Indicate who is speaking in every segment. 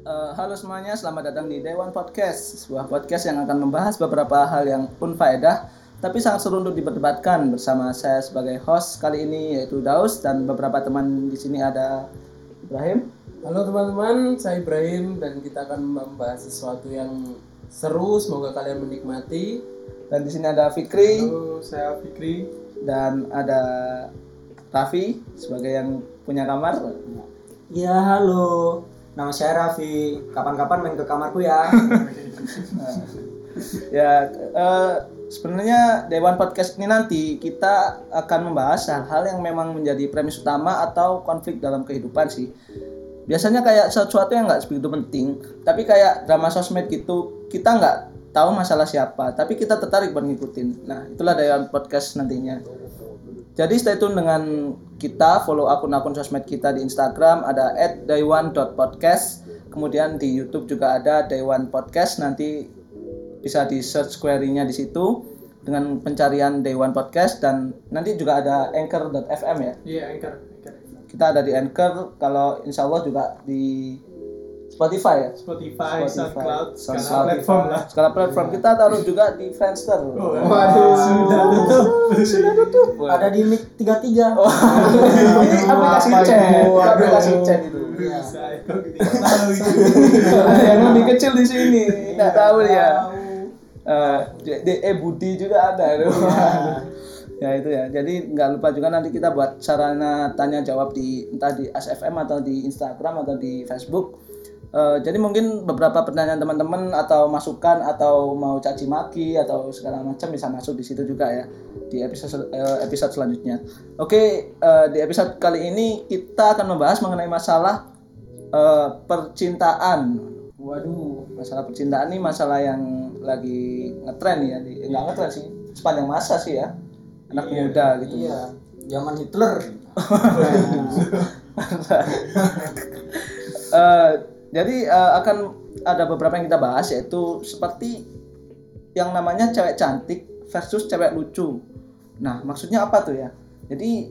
Speaker 1: Eh, halo semuanya, selamat datang di Dewan Podcast, sebuah podcast yang akan membahas beberapa hal yang unfaedah tapi sangat seru untuk diperdebatkan bersama saya sebagai host kali ini yaitu Daus dan beberapa teman di sini ada Ibrahim.
Speaker 2: Halo teman-teman, saya Ibrahim dan kita akan membahas sesuatu yang seru. Semoga kalian menikmati.
Speaker 1: Dan di sini ada Fikri
Speaker 2: Halo, saya Fikri.
Speaker 1: dan ada Raffi sebagai yang punya kamar.
Speaker 3: Ya halo, nama saya Raffi. Kapan-kapan main ke kamarku ya.
Speaker 1: Ya, eh, sebenarnya Dewan Podcast ini nanti kita akan membahas hal-hal yang memang menjadi premis utama atau konflik dalam kehidupan sih. Biasanya kayak sesuatu yang nggak begitu penting, tapi kayak drama sosmed gitu, kita nggak tahu masalah siapa, tapi kita tertarik buat ngikutin. Nah, itulah Dewan Podcast nantinya. Jadi stay tune dengan kita, follow akun-akun sosmed kita di Instagram ada @daywan.podcast. Kemudian di YouTube juga ada Daywan Podcast. Nanti bisa di search query-nya di situ dengan pencarian Daywan Podcast dan nanti juga ada anchor.fm ya.
Speaker 2: Iya, anchor.
Speaker 1: Kita ada di Anchor, kalau insya Allah juga di Spotify ya.
Speaker 2: Spotify,
Speaker 1: Spotify,
Speaker 2: SoundCloud,
Speaker 1: SoundCloud.
Speaker 2: segala platform lah.
Speaker 1: Segala platform kita taruh juga di Friendster.
Speaker 2: Waduh, sudah tutup.
Speaker 1: Sudah tutup.
Speaker 3: Ada di mic 33.
Speaker 1: Oh, ini aplikasi chat, aplikasi chat itu.
Speaker 2: Bisa, gitu.
Speaker 1: Ada yang lebih kecil di sini, nggak tahu ya. Eh, DE Budi juga ada. ya itu ya. Jadi nggak lupa juga nanti kita buat sarana tanya jawab di entah di SFM atau di Instagram atau di Facebook. Eh, jadi mungkin beberapa pertanyaan teman-teman atau masukan atau mau caci maki atau segala macam bisa masuk di situ juga ya di episode eh, episode selanjutnya. Oke, eh, di episode kali ini kita akan membahas mengenai masalah eh, percintaan. Waduh, masalah percintaan ini masalah yang lagi ngetren ya, di, nggak ngetren sih, sepanjang masa sih ya, anak muda gitu.
Speaker 3: Iya, zaman Hitler.
Speaker 1: Eh, jadi eh, akan ada beberapa yang kita bahas yaitu seperti yang namanya cewek cantik versus cewek lucu. Nah, maksudnya apa tuh ya? Jadi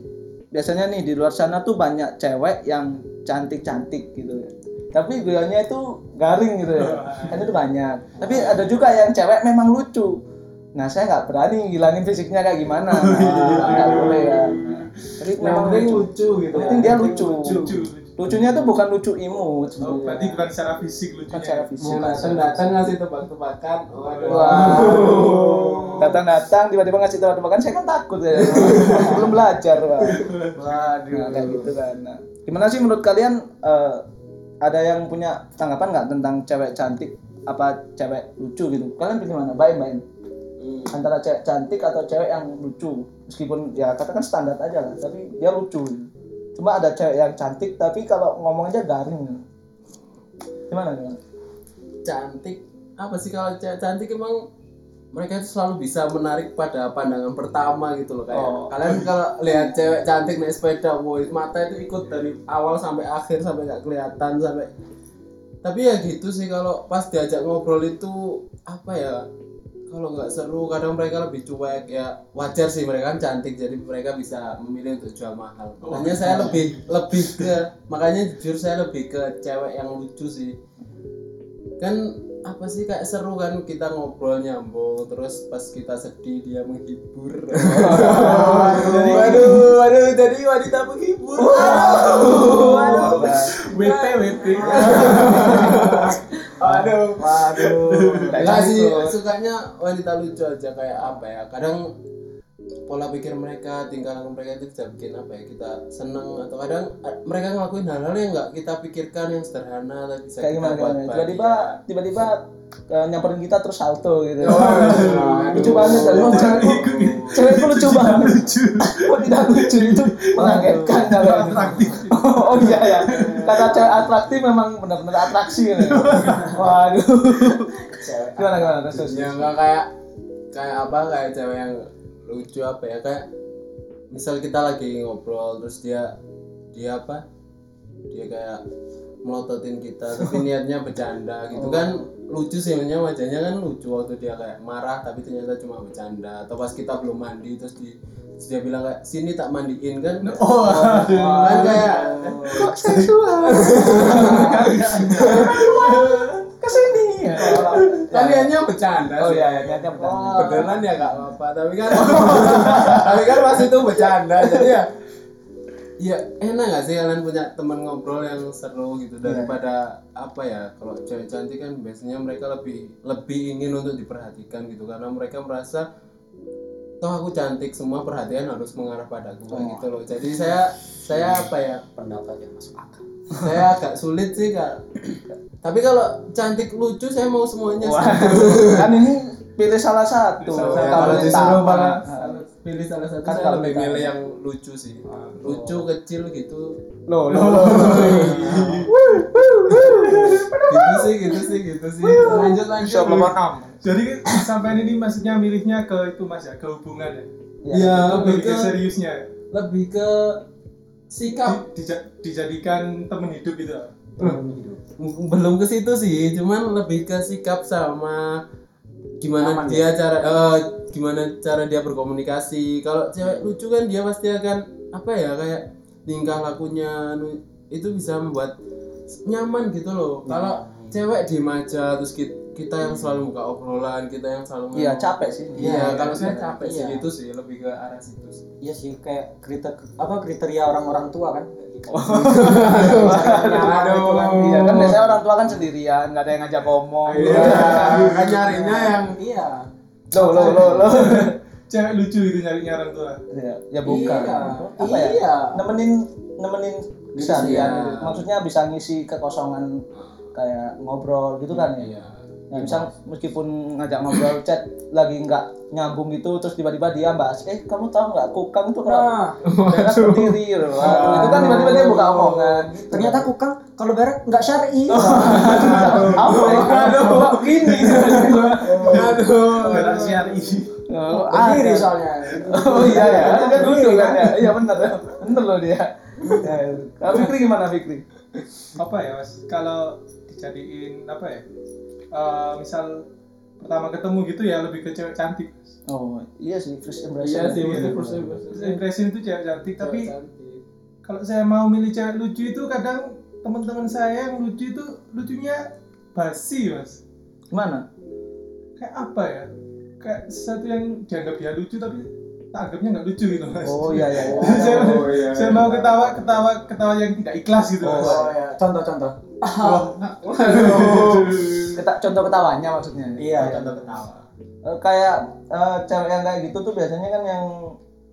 Speaker 1: biasanya nih di luar sana tuh banyak cewek yang cantik-cantik gitu ya. Tapi gayanya itu garing gitu ya. Kan itu banyak. Tapi ada juga yang cewek memang lucu. Nah, saya nggak berani ngilangin fisiknya kayak gimana. Nah, nggak boleh ya. Nah, Tapi memang
Speaker 2: penting
Speaker 1: lucu.
Speaker 2: lucu gitu.
Speaker 1: Penting dia lucu.
Speaker 2: Lucu.
Speaker 1: Lucunya tuh bukan lucu imut
Speaker 4: Oh, berarti bukan secara fisik lucunya.
Speaker 1: Bukan secara fisik.
Speaker 2: Mau datang-datang ngasih tebak-tebakan. Waduh.
Speaker 1: Wow. Datang-datang tiba-tiba ngasih tebak-tebakan saya kan takut ya. Belum belajar, Pak.
Speaker 2: Waduh.
Speaker 1: Nah, kayak gitu kan. Nah, gimana sih menurut kalian eh, ada yang punya tanggapan nggak tentang cewek cantik apa cewek lucu gitu? Kalian pilih mana? Baik, baik. Antara cewek cantik atau cewek yang lucu. Meskipun ya katakan standar aja lah, tapi dia lucu. Cuma ada cewek yang cantik tapi kalau ngomong aja garing. Gimana gimana?
Speaker 2: cantik apa sih kalau cewek cantik emang mereka itu selalu bisa menarik pada pandangan pertama gitu loh kayak
Speaker 1: Oh.
Speaker 2: kalian kalau lihat cewek cantik naik sepeda woi mata itu ikut dari awal sampai akhir sampai nggak kelihatan sampai tapi ya gitu sih kalau pas diajak ngobrol itu apa ya kalau nggak seru kadang mereka lebih cuek ya wajar sih mereka kan cantik jadi mereka bisa memilih untuk jual mahal. Makanya saya lebih lebih ke makanya jujur saya lebih ke cewek yang lucu sih. Kan apa sih kayak seru kan kita ngobrol nyambung terus pas kita sedih dia menghibur. Waduh waduh jadi wanita menghibur. Waduh. Waduh.
Speaker 4: WP WP.
Speaker 2: waduh
Speaker 3: Waduh.
Speaker 2: Enggak sih, sukanya wanita lucu aja kayak apa ya? Kadang pola pikir mereka, tingkah laku mereka itu bisa bikin apa ya? Kita seneng atau kadang eh, mereka ngelakuin hal-hal yang nggak kita pikirkan yang sederhana tapi bisa
Speaker 1: kayak
Speaker 2: kita
Speaker 1: gimana
Speaker 2: buat
Speaker 1: gimana tiba-tiba tiba-tiba eh, nyamperin kita terus salto gitu
Speaker 2: Waduh.
Speaker 1: lucu banget dari oh, cewek kok cewek kok lucu banget
Speaker 4: Lucu.
Speaker 1: kok tidak lucu itu mengagetkan kalau
Speaker 4: Atraktif.
Speaker 1: oh iya ya kata cewek atraktif memang benar-benar atraksi gitu. waduh. Gimana gimana? Terus terus
Speaker 2: Ya nggak kayak kayak apa kayak cewek yang lucu apa ya kayak misal kita lagi ngobrol terus dia dia apa? Dia kayak melototin kita tapi niatnya bercanda gitu kan. Lucu sih sebenarnya wajahnya kan lucu waktu dia kayak marah tapi ternyata cuma bercanda. Atau pas kita belum mandi terus di Terus dia bilang kayak sini tak mandiin kan?
Speaker 4: Oh, aduh.
Speaker 2: kan kayak
Speaker 1: kok seksual ke sini. Ya
Speaker 2: kaliannya bercanda
Speaker 1: oh iya iya niatnya bercanda.
Speaker 2: Beneran ya gak apa-apa. Tapi kan tapi kan pas itu bercanda. Jadi ya ya enak gak sih kalian punya teman ngobrol yang seru gitu? Daripada apa ya kalau cewek cantik kan biasanya mereka lebih lebih ingin untuk diperhatikan gitu. Karena mereka merasa toh aku cantik semua perhatian harus mengarah padaku kayak gitu loh. Jadi saya saya apa ya?
Speaker 3: Pendapat yang masuk akal.
Speaker 2: Saya agak sulit sih kak. Tapi kalau cantik lucu saya mau semuanya sih.
Speaker 1: Waduh, kan ini pilih salah satu.
Speaker 4: Salah satu.
Speaker 2: Ya,
Speaker 1: Kalau
Speaker 2: disuruh malah pilih salah satu
Speaker 1: Kan
Speaker 2: saya
Speaker 1: kalau
Speaker 2: lebih milih yang lucu sih. Lucu kecil gitu
Speaker 1: Loh, loh, loh.
Speaker 2: gitu sih gitu sih gitu sih lanjut lanjut
Speaker 1: nomor 6.
Speaker 4: Jadi sampai ini maksudnya milihnya ke itu mas ya, ke hubungan ya.
Speaker 2: ya lebih
Speaker 4: Lebih ke
Speaker 2: ke
Speaker 4: seriusnya.
Speaker 2: lebih ke sikap
Speaker 4: Di- dija- dijadikan temen hidup gitu.
Speaker 2: belum ke situ sih cuman lebih ke sikap sama gimana dia cara eh, gimana cara dia berkomunikasi kalau cewek lucu kan dia pasti akan apa ya kayak tingkah lakunya nu- itu bisa membuat nyaman gitu loh kalau cewek diem aja terus kita, kita yang selalu buka obrolan kita yang selalu
Speaker 1: Iya, capek sih.
Speaker 2: iya kalau saya capek sih
Speaker 3: Iya.
Speaker 2: gitu sih lebih ke arah situ sih
Speaker 3: iya sih kayak kriteria apa kriteria orang-orang tua kan gitu.
Speaker 2: Aduh.
Speaker 1: Iya, kan biasanya orang tua kan sendirian, nggak ada yang ngajak ngomong.
Speaker 2: iya kan nyarinya yang
Speaker 3: iya
Speaker 1: Loh, loh, loh, loh.
Speaker 4: Cewek lucu gitu nyarinya orang tua.
Speaker 1: Ya, ya bukan.
Speaker 3: Iya.
Speaker 1: Apa ya?
Speaker 3: Iya.
Speaker 1: Nemenin nemenin.
Speaker 2: Iya.
Speaker 1: gitu. Maksudnya bisa ngisi kekosongan kayak ngobrol gitu kan ya.
Speaker 2: iya
Speaker 1: Ya, misal meskipun ngajak ngobrol chat lagi nggak nyambung gitu terus tiba-tiba dia bahas eh kamu tahu nggak kukang itu kalau
Speaker 3: nah
Speaker 1: berak berdiri loh itu kan tiba-tiba dia buka omongan gitu.
Speaker 3: ternyata kukang kalau berak nggak syar'i
Speaker 1: apa ya aduh gini
Speaker 2: aduh
Speaker 4: Berak siari.
Speaker 1: Oh,
Speaker 3: berdiri
Speaker 1: ada.
Speaker 3: soalnya
Speaker 1: oh iya ya dia duduk kan ya iya bener bener loh dia Ya, Nah, Fikri gimana Fikri?
Speaker 4: Apa ya mas? Kalau dijadiin apa ya? Eh, misal pertama ketemu gitu ya lebih ke cewek cantik.
Speaker 1: Oh iya sih first impression.
Speaker 2: iya sih
Speaker 4: Iya.
Speaker 2: mesti first impression.
Speaker 4: First impression itu cewek cantik, tapi
Speaker 2: Cantik.
Speaker 4: kalau saya mau milih cewek lucu itu kadang teman-teman saya yang lucu itu lucunya basi mas
Speaker 1: Gimana?
Speaker 4: kayak apa ya kayak sesuatu yang dianggap dia lucu tapi tak anggapnya nggak lucu gitu mas
Speaker 1: Oh iya iya. iya.
Speaker 4: saya,
Speaker 2: Oh, iya,
Speaker 4: saya
Speaker 2: iya.
Speaker 4: mau ketawa ketawa ketawa yang tidak ikhlas gitu mas
Speaker 3: oh ya contoh-contoh
Speaker 1: Kita contoh ketawanya maksudnya.
Speaker 3: iya contoh ketawa
Speaker 1: Eh, kayak eh, cewek yang kayak gitu tuh biasanya kan yang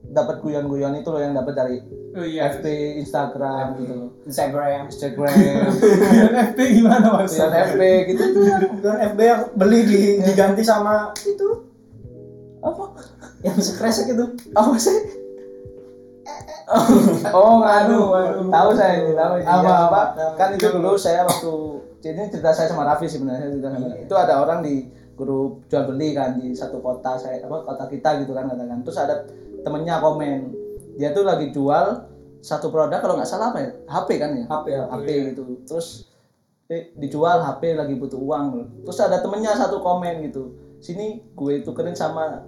Speaker 1: dapat guyon-guyon itu loh yang dapat dari
Speaker 4: oh iya
Speaker 1: FB Instagram gitu loh.
Speaker 3: Instagram
Speaker 1: Instagram,
Speaker 4: Guyon FB gimana mas
Speaker 1: guyon FB gitu tuh
Speaker 3: Guyon FB yang beli di, diganti sama itu
Speaker 1: apa?
Speaker 3: yang sekresek itu.
Speaker 1: Apa sih? Oh, ngadu, tahu saya ini, tahu ini.
Speaker 2: Apa,
Speaker 1: Ya,
Speaker 2: apa?
Speaker 1: Kan itu dulu saya waktu ini cerita saya sama Raffi sebenarnya cerita sama itu ada orang di grup jual beli kan di satu kota saya apa kota kita gitu kan katakan. Terus ada temennya komen dia tuh lagi jual satu produk kalau nggak salah apa ya? HP kan ya?
Speaker 3: HP ya
Speaker 1: HP gitu. Terus eh, dijual HP lagi butuh uang. Terus ada temennya satu komen gitu sini gue tukerin sama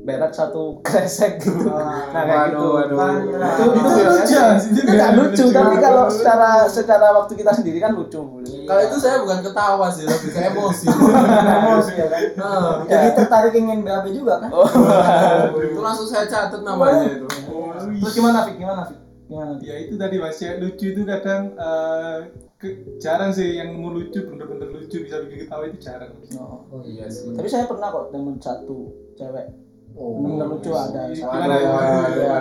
Speaker 1: berak satu kresek. Gitu. Nah kayak gitu.
Speaker 2: Waduh, waduh.
Speaker 1: itu itu
Speaker 4: Itu lucu, Mas. Itu
Speaker 1: nggak lucu
Speaker 4: lucu.
Speaker 1: tapi kalau secara secara waktu kita sendiri kan lucu
Speaker 2: Kalau itu saya bukan ketawa sih, lebih ke emosi.
Speaker 3: emosi ya kan?
Speaker 2: Nah,
Speaker 3: jadi tertarik ingin BAB juga kan?
Speaker 1: Oh.
Speaker 2: itu langsung saya catat namanya itu.
Speaker 1: terus gimana Fik? Gimana Fik? Gimana
Speaker 4: ya itu tadi mas. Cewek lucu itu kadang eh, jarang sih yang mau lucu bener-bener lucu bisa bikin ketawa itu jarang.
Speaker 1: Oh.
Speaker 2: Oh iya sih.
Speaker 1: tapi saya pernah kok temen satu cewek
Speaker 3: oh
Speaker 1: bener lucu ada
Speaker 4: Gimana
Speaker 2: Waduh,
Speaker 4: ya?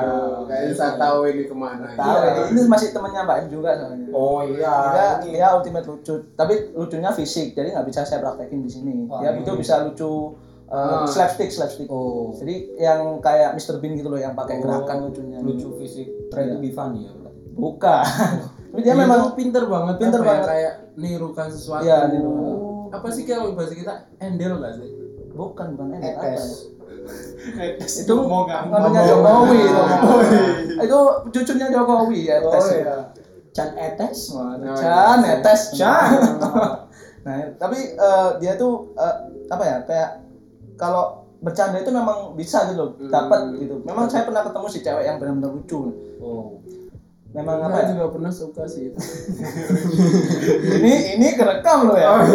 Speaker 2: Kayaknya saya tahu ini ke mana.
Speaker 1: tahu
Speaker 3: Iya.
Speaker 1: ini, masih temennya Mbak juga soalnya
Speaker 3: oh iya
Speaker 1: dia
Speaker 3: ini
Speaker 1: dia ultimate lucu tapi lucunya fisik jadi nggak bisa saya praktekin di sini
Speaker 3: Wah,
Speaker 1: dia
Speaker 3: iya.
Speaker 1: itu bisa lucu uh,
Speaker 2: Ah.
Speaker 1: slapstick slapstick
Speaker 3: oh
Speaker 1: jadi yang kayak Mr Bean gitu loh yang pakai gerakan lucunya
Speaker 3: lucu fisik try to be funny ya
Speaker 1: bukan tapi dia
Speaker 2: Dia
Speaker 1: memang
Speaker 2: pinter banget,
Speaker 1: Pinter
Speaker 2: ya,
Speaker 1: banget.
Speaker 2: kayak nirukan sesuatu.
Speaker 1: Iya, niru.
Speaker 2: Apa sih kalau bahasa kita endel nggak sih?
Speaker 1: bukan bukan eh, apa ya?
Speaker 3: Etes.
Speaker 1: Itu
Speaker 4: mau
Speaker 1: namanya
Speaker 4: mau.
Speaker 1: Jokowi itu. Cucunya Jokowi ya
Speaker 3: oh
Speaker 1: tes
Speaker 3: iya Chan Etes
Speaker 1: Chan ya tes
Speaker 3: Chan
Speaker 1: nah tapi eh, dia tuh eh, apa ya kayak kalau bercanda itu memang bisa gitu loh dapat gitu memang saya pernah ketemu si cewek yang benar-benar lucu
Speaker 3: Oh.
Speaker 1: Memang apa ya?
Speaker 2: juga pernah suka sih itu.
Speaker 1: ini ini kerekam loh ya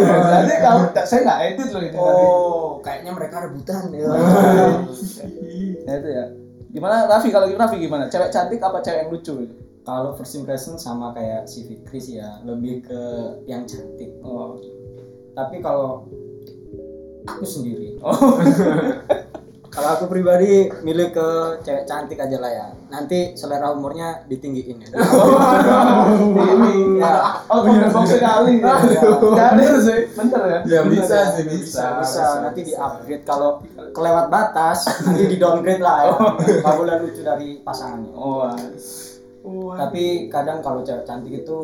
Speaker 1: jadi kamu saya nggak edit loh tadi.
Speaker 3: Oh, kayaknya mereka rebutan ya.
Speaker 1: Nah, itu ya gimana Raffi kalau Raffi gimana cewek cantik apa cewek yang lucu
Speaker 3: Kalau first impression sama kayak si Fikri sih ya, lebih ke yang cantik.
Speaker 1: oh
Speaker 3: Tapi kalau aku sendiri,
Speaker 1: oh
Speaker 3: kalau aku pribadi milih ke cewek cantik aja lah ya. Nanti selera umurnya ditinggiin ya.
Speaker 1: ini ya. Oh kompleks sekali jadi sih. Bener ya.
Speaker 2: Ya
Speaker 1: Bener
Speaker 2: bisa
Speaker 1: ya?
Speaker 2: sih bisa.
Speaker 3: bisa, nanti di upgrade kalau kelewat batas nanti di downgrade lah ya. Nggak boleh lucu dari pasangannya.
Speaker 1: Oh
Speaker 2: Oh,
Speaker 3: tapi kadang kalau cewek cantik itu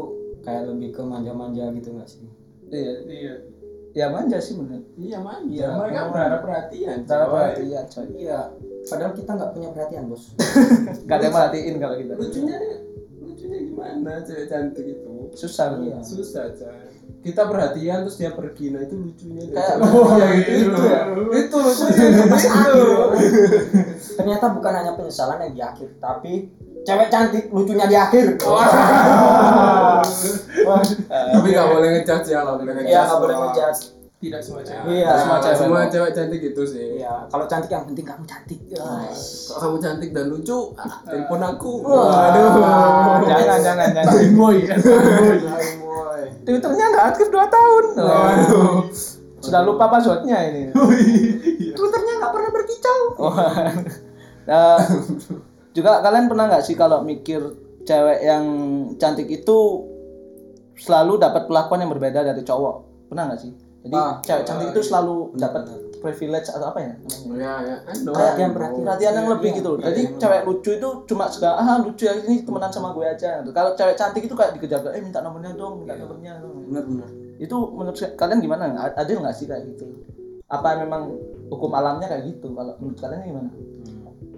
Speaker 3: kayak lebih ke manja-manja gitu nggak sih?
Speaker 1: Iya
Speaker 4: Iya.
Speaker 1: Ya manja sih bener
Speaker 2: Iya manja.
Speaker 3: Iya.
Speaker 2: Mereka berharap perhatian.
Speaker 1: cara
Speaker 2: coy.
Speaker 1: perhatian coy
Speaker 3: iya padahal kita nggak punya perhatian bos
Speaker 1: gak ada yang merhatiin kalau kita
Speaker 2: Lucunya lucunya gimana cewek cantik itu?
Speaker 1: susah
Speaker 3: Iya.
Speaker 2: Susah coy. Kita perhatian terus dia pergi nah itu lucunya.
Speaker 1: kayak
Speaker 2: Oh,
Speaker 1: ya itu itu ya itu lucunya itu
Speaker 3: ternyata bukan hanya penyesalan yang di akhir tapi cewek cantik lucunya di akhir
Speaker 2: Tapi nggak boleh ngejudge ya kalau boleh ngejudge.
Speaker 3: iya nggak boleh ngejudge
Speaker 4: Tidak semua cewek.
Speaker 3: Iya.
Speaker 2: Semua
Speaker 1: cewek.
Speaker 2: semua cewek cantik itu sih.
Speaker 3: iya kalau cantik yang penting kamu cantik guys
Speaker 2: Kalau kamu cantik dan lucu, ah, telepon aku.
Speaker 3: Waduh.
Speaker 1: jangan jangan jangan
Speaker 2: boy.
Speaker 1: twitternya nggak aktif 2 tahun
Speaker 2: Waduh.
Speaker 1: sudah lupa passwordnya ini
Speaker 3: twitternya nggak pernah berkicau
Speaker 1: Oh. Juga kalian pernah nggak sih kalau mikir cewek yang cantik itu selalu dapat perlakuan yang berbeda dari cowok? Pernah nggak sih? Jadi
Speaker 3: Ah,
Speaker 1: cewek cantik itu selalu dapat privilege atau apa ya? namanya?
Speaker 2: Ya ya.
Speaker 3: Perhatian, perhatian.
Speaker 1: Perhatian yang lebih
Speaker 3: Iya,
Speaker 1: gitu.
Speaker 3: iya,
Speaker 1: Jadi
Speaker 3: iya.
Speaker 1: cewek lucu itu cuma segala ah lucu ya ini temenan sama gue aja. Kalau cewek cantik itu kayak dikejar eh minta nomornya dong, minta nomornya dong.
Speaker 3: bener bener
Speaker 1: Itu menurut kalian gimana? Adil nggak sih kayak gitu? Apa memang hukum alamnya kayak gitu? Kalau menurut kalian gimana?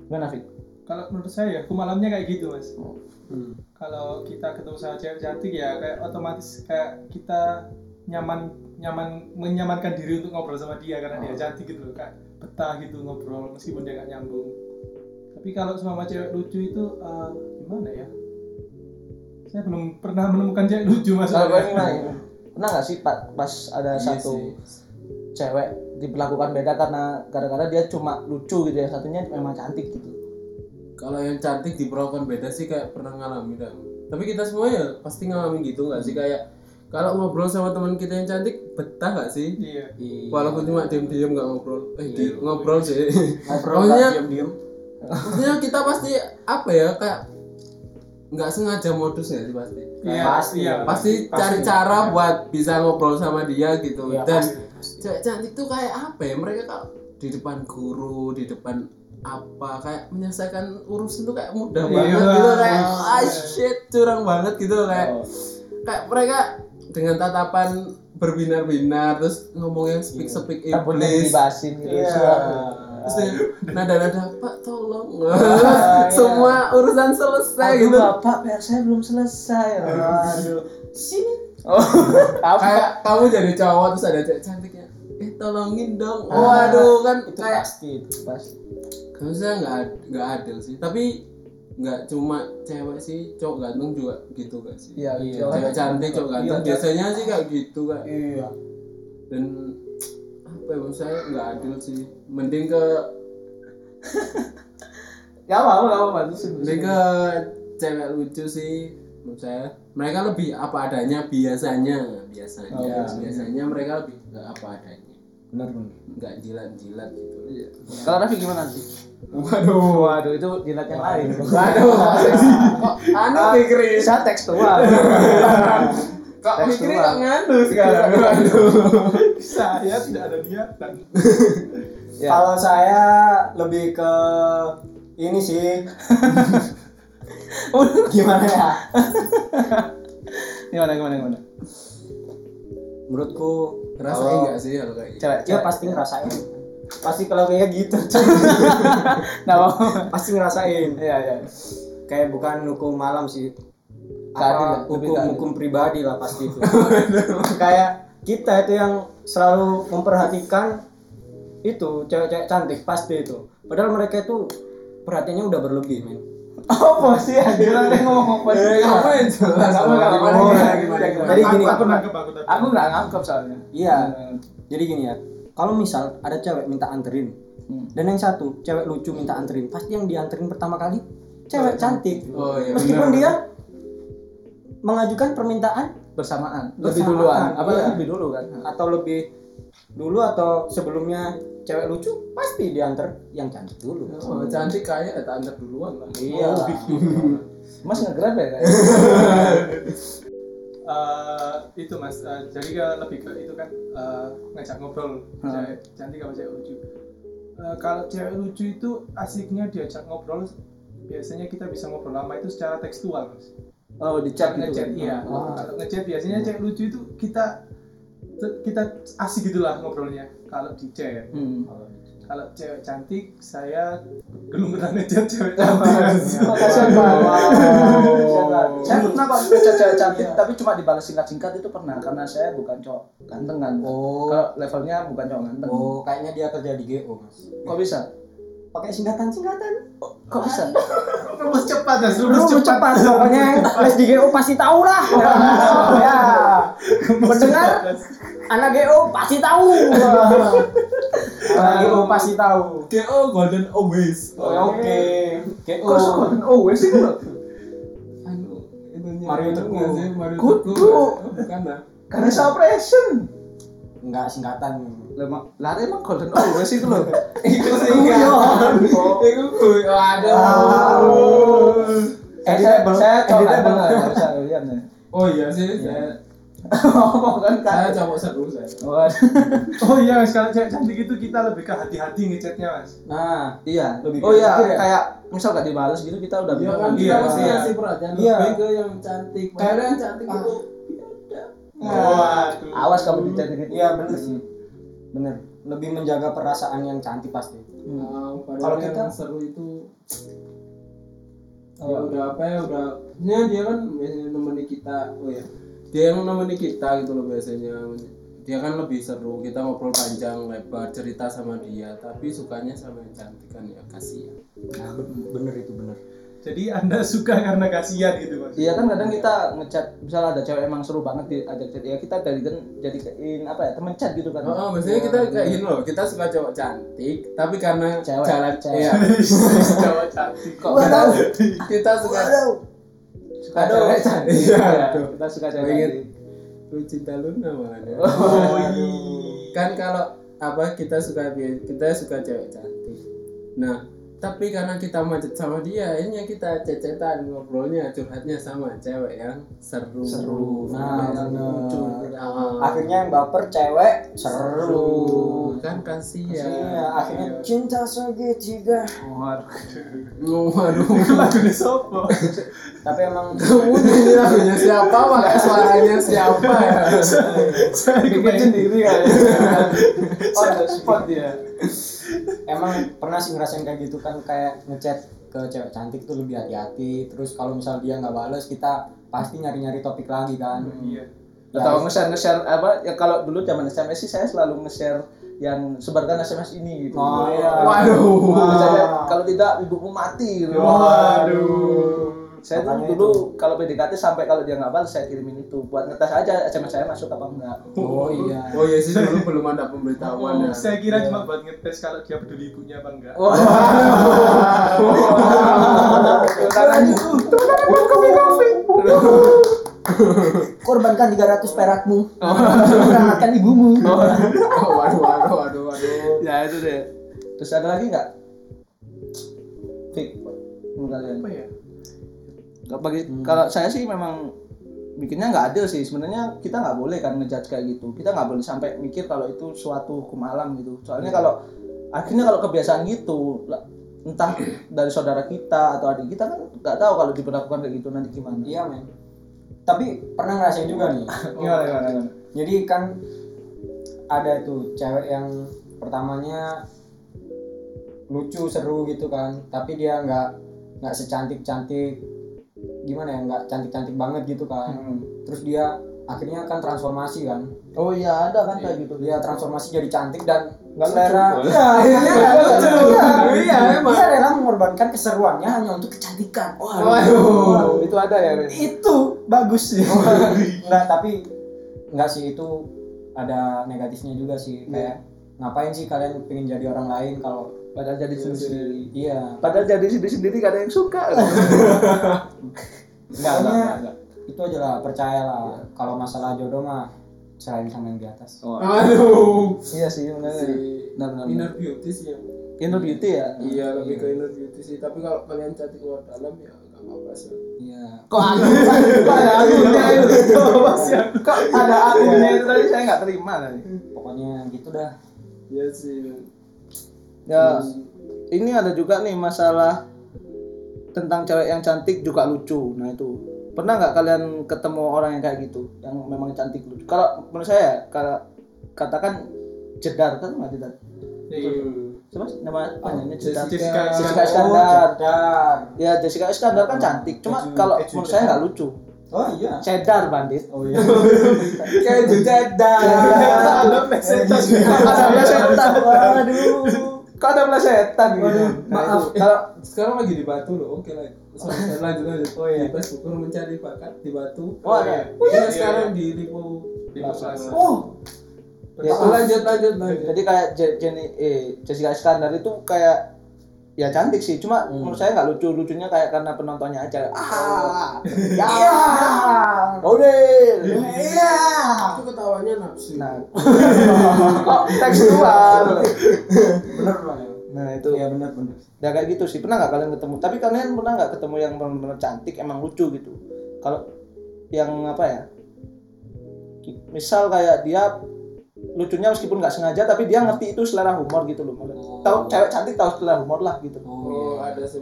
Speaker 1: Gimana Fik?
Speaker 4: Kalau menurut saya, hukum alamnya kayak gitu mas.
Speaker 3: Hmm.
Speaker 4: Kalau kita ketemu sama cewek cantik ya kayak otomatis kayak kita nyaman nyaman menyamankan diri untuk ngobrol sama dia karena dia cantik gitu loh kayak betah gitu ngobrol meskipun dia nggak nyambung. Tapi kalau sama cewek lucu itu eh, gimana ya? Saya belum pernah menemukan cewek lucu mas.
Speaker 1: Kalau gue gimana? Pernah nggak sih pa- pas ada
Speaker 2: Iya
Speaker 1: satu
Speaker 2: sih.
Speaker 1: cewek diperlakukan beda karena gara-gara dia cuma lucu gitu ya satunya memang cantik gitu.
Speaker 2: Kalau yang cantik diperlakukan beda sih kayak pernah ngalamin dah. Tapi kita semua ya pasti ngalamin gitu nggak sih kayak kalau ngobrol sama teman kita yang cantik betah nggak sih?
Speaker 4: Iya.
Speaker 2: Walaupun cuma diem-diem nggak ngobrol, eh di, ngobrol sih.
Speaker 3: ngobrol
Speaker 2: Maksudnya-
Speaker 3: diem
Speaker 2: Maksudnya kita pasti apa ya kayak nggak sengaja modus ya sih pasti.
Speaker 4: Iya,
Speaker 3: Pasti,
Speaker 4: iya.
Speaker 2: Pasti cari cara buat bisa ngobrol sama dia gitu.
Speaker 3: Iya,
Speaker 2: Dan
Speaker 3: pasti,
Speaker 2: cantik tuh kayak apa ya? Mereka kalau di depan guru, di depan apa kayak menyelesaikan urusan tuh kayak mudah
Speaker 4: Iya,
Speaker 2: banget gitu kayak
Speaker 4: Mas.
Speaker 2: ah shit curang banget gitu kayak
Speaker 1: Oh.
Speaker 2: kayak mereka dengan tatapan berbinar-binar terus ngomong yang speak speak
Speaker 1: Tabungan
Speaker 2: iblis
Speaker 1: dibasin gitu.
Speaker 3: Iya.
Speaker 2: terus dengan nada-nada pak tolong
Speaker 1: iya.
Speaker 2: semua urusan selesai
Speaker 1: Aduh
Speaker 2: gitu
Speaker 1: bapak PR saya belum selesai.
Speaker 3: aduh sini
Speaker 1: Oh,
Speaker 2: kayak kamu jadi cowok terus ada cewek cantiknya eh tolongin dong
Speaker 1: Ah,
Speaker 2: waduh kan
Speaker 3: itu
Speaker 2: kayak
Speaker 3: pasti itu
Speaker 1: Pasti.
Speaker 2: Kalau saya nggak nggak adil sih. Tapi nggak cuma cewek sih cowok ganteng juga gitu gak sih.
Speaker 1: Iya,
Speaker 3: Iya,
Speaker 1: cewek.
Speaker 2: cewek cantik cowok ganteng.
Speaker 1: Iya,
Speaker 2: biasanya sih kayak gitu kan
Speaker 3: iya.
Speaker 2: Dan apa ya saya nggak adil sih. Mending ke
Speaker 1: Ya apa apa apa bantu sih.
Speaker 2: mending ke cewek lucu sih menurut saya. Mereka lebih apa adanya biasanya. Biasanya
Speaker 1: Oh, iya.
Speaker 2: biasanya mereka lebih nggak apa adanya
Speaker 3: bener bener
Speaker 2: nggak jilat-jilat gitu
Speaker 1: Iya. Kalau Raffi gimana sih?
Speaker 2: waduh
Speaker 1: Waduh, itu jilat yang lain.
Speaker 2: waduh kok anu pikirin
Speaker 1: Saya tekstual.
Speaker 2: kok pikirin kok nganu sekarang waduh
Speaker 4: Saya tidak ada niatan.
Speaker 1: Ya.
Speaker 3: kalau saya lebih ke ini sih gimana ya
Speaker 1: Gimana gimana gimana?
Speaker 3: Menurutku
Speaker 2: ngerasain nggak sih kalau kayak gitu?
Speaker 1: Cewek,
Speaker 3: pasti ngerasain. Pasti kalau kayak gitu
Speaker 1: Nah, mau.
Speaker 3: pasti ngerasain.
Speaker 1: Iya, iya.
Speaker 3: kayak bukan hukum malam sih. Apa hukum hukum pribadi lah pasti itu. Kayak kita itu yang selalu memperhatikan itu cewek-cewek cantik pasti itu. Padahal mereka itu perhatiannya udah berlebih men
Speaker 1: apa sih anjir Orang ngomong apa sih?
Speaker 2: Ngapain jelas.
Speaker 1: Nggak mau, nggak mau.
Speaker 2: Gimana, gimana, gimana,
Speaker 3: Jadi gini,
Speaker 4: aku nangkep aku tapi
Speaker 1: aku nggak nangkep soalnya.
Speaker 3: Iya. Jadi gini ya kalau misal ada cewek minta anterin
Speaker 1: Hmm.
Speaker 3: dan yang satu cewek lucu minta anterin pasti yang dianterin pertama kali cewek cantik.
Speaker 2: Oh iya.
Speaker 3: meskipun dia mengajukan permintaan
Speaker 1: bersamaan lebih duluan. Apa
Speaker 3: iya.
Speaker 1: lebih dulu kan?
Speaker 3: Atau lebih dulu atau sebelumnya cewek lucu pasti diantar yang cantik dulu.
Speaker 2: Oh, cantik kaya ya tak antar duluan lah.
Speaker 3: iya.
Speaker 1: Mas ngegrab ya kan
Speaker 4: Eh, itu mas. Eh, jadi ke lebih ke itu kan eh, ngajak ngobrol.
Speaker 1: Hmm.
Speaker 4: cewek cantik sama cewek lucu? Eh, kalau cewek lucu itu asiknya diajak ngobrol biasanya kita bisa ngobrol lama. Itu secara tekstual mas.
Speaker 1: Oh di chat gitu
Speaker 4: ngechat
Speaker 1: kan?
Speaker 4: iya.
Speaker 1: Oh.
Speaker 4: kalau ngechat biasanya cewek lucu itu kita kita asik gitulah ngobrolnya kalau di chat
Speaker 1: Hmm.
Speaker 4: kalau cewek cantik saya belum pernah ngechat cewek cantik.
Speaker 1: Oh, kasihan banget. Kasihan banget. Saya pernah kok ngechat cewek cantik, tapi cuma dibalas singkat-singkat itu pernah karena saya bukan cowok ganteng kan.
Speaker 3: oh
Speaker 1: Ke levelnya bukan cowok ganteng.
Speaker 3: oh kayaknya dia kerja di GO mas
Speaker 1: Kok bisa?
Speaker 3: Pakai singkatan singkatan
Speaker 1: Kok bisa?
Speaker 4: Rumus cepat mas
Speaker 3: lu
Speaker 4: rumus cepat
Speaker 3: cepat pokoknya les di GO pasti tahu lah ya mendengar anak GO pasti tahu anak GO pasti tahu
Speaker 2: GO Golden Always.
Speaker 3: Oh, oke GO
Speaker 1: Kok sekolah oh wes itu loh.
Speaker 2: Anu, itunya.
Speaker 3: Mario Teguh.
Speaker 2: sih? Mario
Speaker 1: Kudu.
Speaker 2: Teguh. Oh, Bukan lah.
Speaker 1: Karena operation.
Speaker 3: Enggak singkatan
Speaker 1: Lemah, lari emang golden oh wes itu loh.
Speaker 2: Itu sih kan. Itu kuy. Waduh.
Speaker 1: Eh, saya saya nggak bisa lihat nih.
Speaker 2: Oh iya sih, saya
Speaker 1: Oh, kan
Speaker 2: saya
Speaker 1: kan.
Speaker 2: cowok seru saya.
Speaker 4: Oh iya mas kalau cewek cantik itu kita lebih ke hati-hati ngechatnya mas
Speaker 3: nah
Speaker 1: Iya.
Speaker 3: Lebih
Speaker 1: Oh iya,
Speaker 3: ya?
Speaker 1: kayak misal gak dibales gitu kita udah
Speaker 2: Iya
Speaker 1: bilang,
Speaker 2: kan
Speaker 4: Iya,
Speaker 2: kita pasti
Speaker 4: iya.
Speaker 2: ngasih perhatian
Speaker 3: Iya.
Speaker 2: lebih ke yang cantik. Karena yang cantik itu
Speaker 4: waduh.
Speaker 1: Awas kamu dicari gitu.
Speaker 3: iya bener sih. Bener. Lebih menjaga perasaan yang cantik pasti.
Speaker 2: Nah,
Speaker 3: Kalau
Speaker 2: padahal
Speaker 3: kita-
Speaker 2: yang seru itu ya udah apa ya udah ya dia kan biasanya nemeni kita oh ya dia yang nemeni kita gitu loh biasanya. Dia kan lebih seru kita ngobrol panjang lebar cerita sama dia tapi sukanya sama yang cantik kan ya kasihan.
Speaker 3: Nah, bener itu bener
Speaker 4: jadi anda suka karena kasihan gitu mas
Speaker 1: Iya kan kadang kita ngechat, misalnya ada cewek emang seru banget diajak chat, ya kita dari kan jadiin apa ya temen chat gitu kan.
Speaker 2: oh, oh biasanya kita kayak gini loh kita suka cowok cantik tapi karena
Speaker 1: Cewek,
Speaker 2: jalan
Speaker 1: cewek.
Speaker 2: iya
Speaker 4: cowok cantik
Speaker 1: Kok
Speaker 2: kita
Speaker 1: tahu?
Speaker 2: kita suka
Speaker 1: Suka cewek cantik.
Speaker 2: Iya,
Speaker 1: Iya, kita suka cewek cantik.
Speaker 2: Lu cinta Luna malah ya.
Speaker 4: oh iya
Speaker 2: kan kalau apa kita suka dia kita suka cewek cantik nah tapi karena kita macet sama dia akhirnya kita cecetan ngobrolnya curhatnya sama cewek yang seru.
Speaker 1: Seru.
Speaker 3: Nah,
Speaker 1: yang
Speaker 3: bener.
Speaker 1: lucu.
Speaker 2: Ah,
Speaker 3: akhirnya yang baper cewek seru.
Speaker 2: Seru. Kan kasihan.
Speaker 3: Iya akhirnya cinta segitiga
Speaker 2: Oh, waduh.
Speaker 4: Lagunya sopo
Speaker 3: tapi emang
Speaker 2: kamu ini lagunya siapa? Pakai suaranya siapa ya?
Speaker 4: Saya
Speaker 1: Bikin sendiri kan. The spot dia.
Speaker 3: Emang pernah sih ngerasain kayak gitu kan kayak ngechat ke cewek cantik tuh lebih hati-hati terus kalau misal dia nggak bales kita pasti nyari-nyari topik lagi kan
Speaker 4: iya
Speaker 1: Atau nge-share nge-share apa ya kalau dulu zaman SMS sih saya selalu nge-share yang sebarkan SMS ini gitu.
Speaker 3: Oh, iya.
Speaker 2: waduh
Speaker 1: Misalnya, kalau tidak ibumu mati gitu.
Speaker 4: waduh
Speaker 1: Saya tuh dulu kalau PDKT sampai kalau dia nggak balas saya kirimin itu buat ngetes aja SMS saya masuk apa enggak.
Speaker 3: oh iya
Speaker 2: oh iya sih dulu belum ada pemberitahuan
Speaker 4: Oh,
Speaker 2: ya
Speaker 4: saya kira cuma buat ngetes kalau dia peduli ibunya apa enggak.
Speaker 1: Wah.
Speaker 3: korbankan 300 perakmu berangkatkan ibumu
Speaker 2: oh, waduh waduh waduh waduh
Speaker 1: ya itu deh. Terus ada lagi nggak? Fik, menurut kalian?
Speaker 4: Apa ya?
Speaker 1: Bagi kalau saya sih memang bikinnya nggak adil sih. Sebenarnya kita nggak boleh kan ngejudge kayak gitu. Kita nggak boleh sampai mikir kalau itu suatu hukum alam gitu. Soalnya kalau akhirnya kalau kebiasaan gitu entah dari saudara kita atau adik kita kan nggak tahu kalau diperlakukan kayak gitu nanti gimana.
Speaker 3: Iya men. Tapi pernah ngerasain juga nih.
Speaker 1: Gimana gimana, gimana?
Speaker 3: jadi kan ada tuh cewek yang pertamanya lucu seru gitu kan. Tapi dia nggak nggak secantik cantik gimana ya nggak cantik cantik banget gitu kan.
Speaker 1: Hmm.
Speaker 3: terus dia akhirnya kan transformasi kan.
Speaker 1: Oh iya ada kan kayak gitu.
Speaker 3: dia transformasi jadi cantik dan
Speaker 1: Nggak
Speaker 3: selera. Iya nggak iya
Speaker 2: Iya, emang.
Speaker 3: dia rela mengorbankan keseruannya hanya untuk kecantikan.
Speaker 1: Waduh, itu ada ya.
Speaker 3: Itu bagus. Sih enggak tapi enggak sih itu ada negatifnya juga sih. Kayak ngapain sih kalian pengen jadi orang lain kalau
Speaker 1: Padahal jadi sendiri sendiri.
Speaker 3: iya
Speaker 1: Padahal jadi sendiri sendiri gak ada yang suka.
Speaker 3: enggak enggak, enggak. itu aja lah percayalah kalau masalah jodoh mah serahin sama yang di atas
Speaker 2: Aduh.
Speaker 1: Iya sih benar.
Speaker 2: Si
Speaker 1: Benar benar.
Speaker 2: inner beauty sih yang
Speaker 1: Inner beauty ya.
Speaker 2: Iya lebih ke inner beauty sih. Tapi kalau kalian cantik luar dalam ya nggak apa-apa sih.
Speaker 3: iya
Speaker 1: Kok ada kok ada akunya itu? Kok ada akunya itu tadi saya nggak terima tadi.
Speaker 3: pokoknya gitu dah
Speaker 2: Iya sih.
Speaker 1: Ya, ini ada juga nih masalah tentang cewek yang cantik juga lucu. Nah itu pernah nggak kalian ketemu orang yang kayak gitu, yang memang cantik lucu? Kalau menurut saya, kalau katakan jedar kan nggak jedar? Siapa sih nama panjangnya jedar?
Speaker 2: Jessica.
Speaker 1: Jessica
Speaker 3: oh
Speaker 1: Iskandar.
Speaker 3: cedar
Speaker 1: Ya Jessica Iskandar kan cantik, cuma kalau
Speaker 2: keju
Speaker 1: menurut saya nggak lucu.
Speaker 3: oh iya
Speaker 1: Cedar bandit.
Speaker 3: oh iya
Speaker 2: Kayak cedar.
Speaker 1: Ada plesetan. Ada plesetan.
Speaker 3: waduh
Speaker 1: Kok ada plesetan gitu?
Speaker 2: Waduh,
Speaker 1: Nah,
Speaker 2: maaf.
Speaker 1: Kalau
Speaker 2: Sekarang lagi di Batu loh. Oke lah. Lanjut lanjut.
Speaker 3: Oh, iya.
Speaker 2: Di Facebook guru mencari bakat di Batu.
Speaker 1: Oh, ada.
Speaker 2: Iya sekarang di Lipo.
Speaker 3: Oh
Speaker 1: Ya,
Speaker 2: Oh, lanjut lanjut lanjut.
Speaker 1: Jadi kayak Je- Jenny eh Jessica Iskandar itu kayak ya cantik sih, cuma menurut saya nggak lucu lucunya kayak karena penontonnya aja. Ah, ya, Odil.
Speaker 3: iya
Speaker 2: Itu ketawanya nafsu.
Speaker 1: Nah, kok tekstual.
Speaker 3: bener ya
Speaker 1: Nah itu,
Speaker 3: iya bener bener
Speaker 1: ya kayak gitu sih. Pernah nggak kalian ketemu? Tapi kalian pernah nggak ketemu yang benar-benar cantik, emang lucu gitu? Kalau yang apa ya? Misal kayak dia lucunya meskipun nggak sengaja, tapi dia ngerti itu selera humor gitu loh. Tahu cewek cantik tahu selera humor lah gitu.
Speaker 2: Oh, ada sih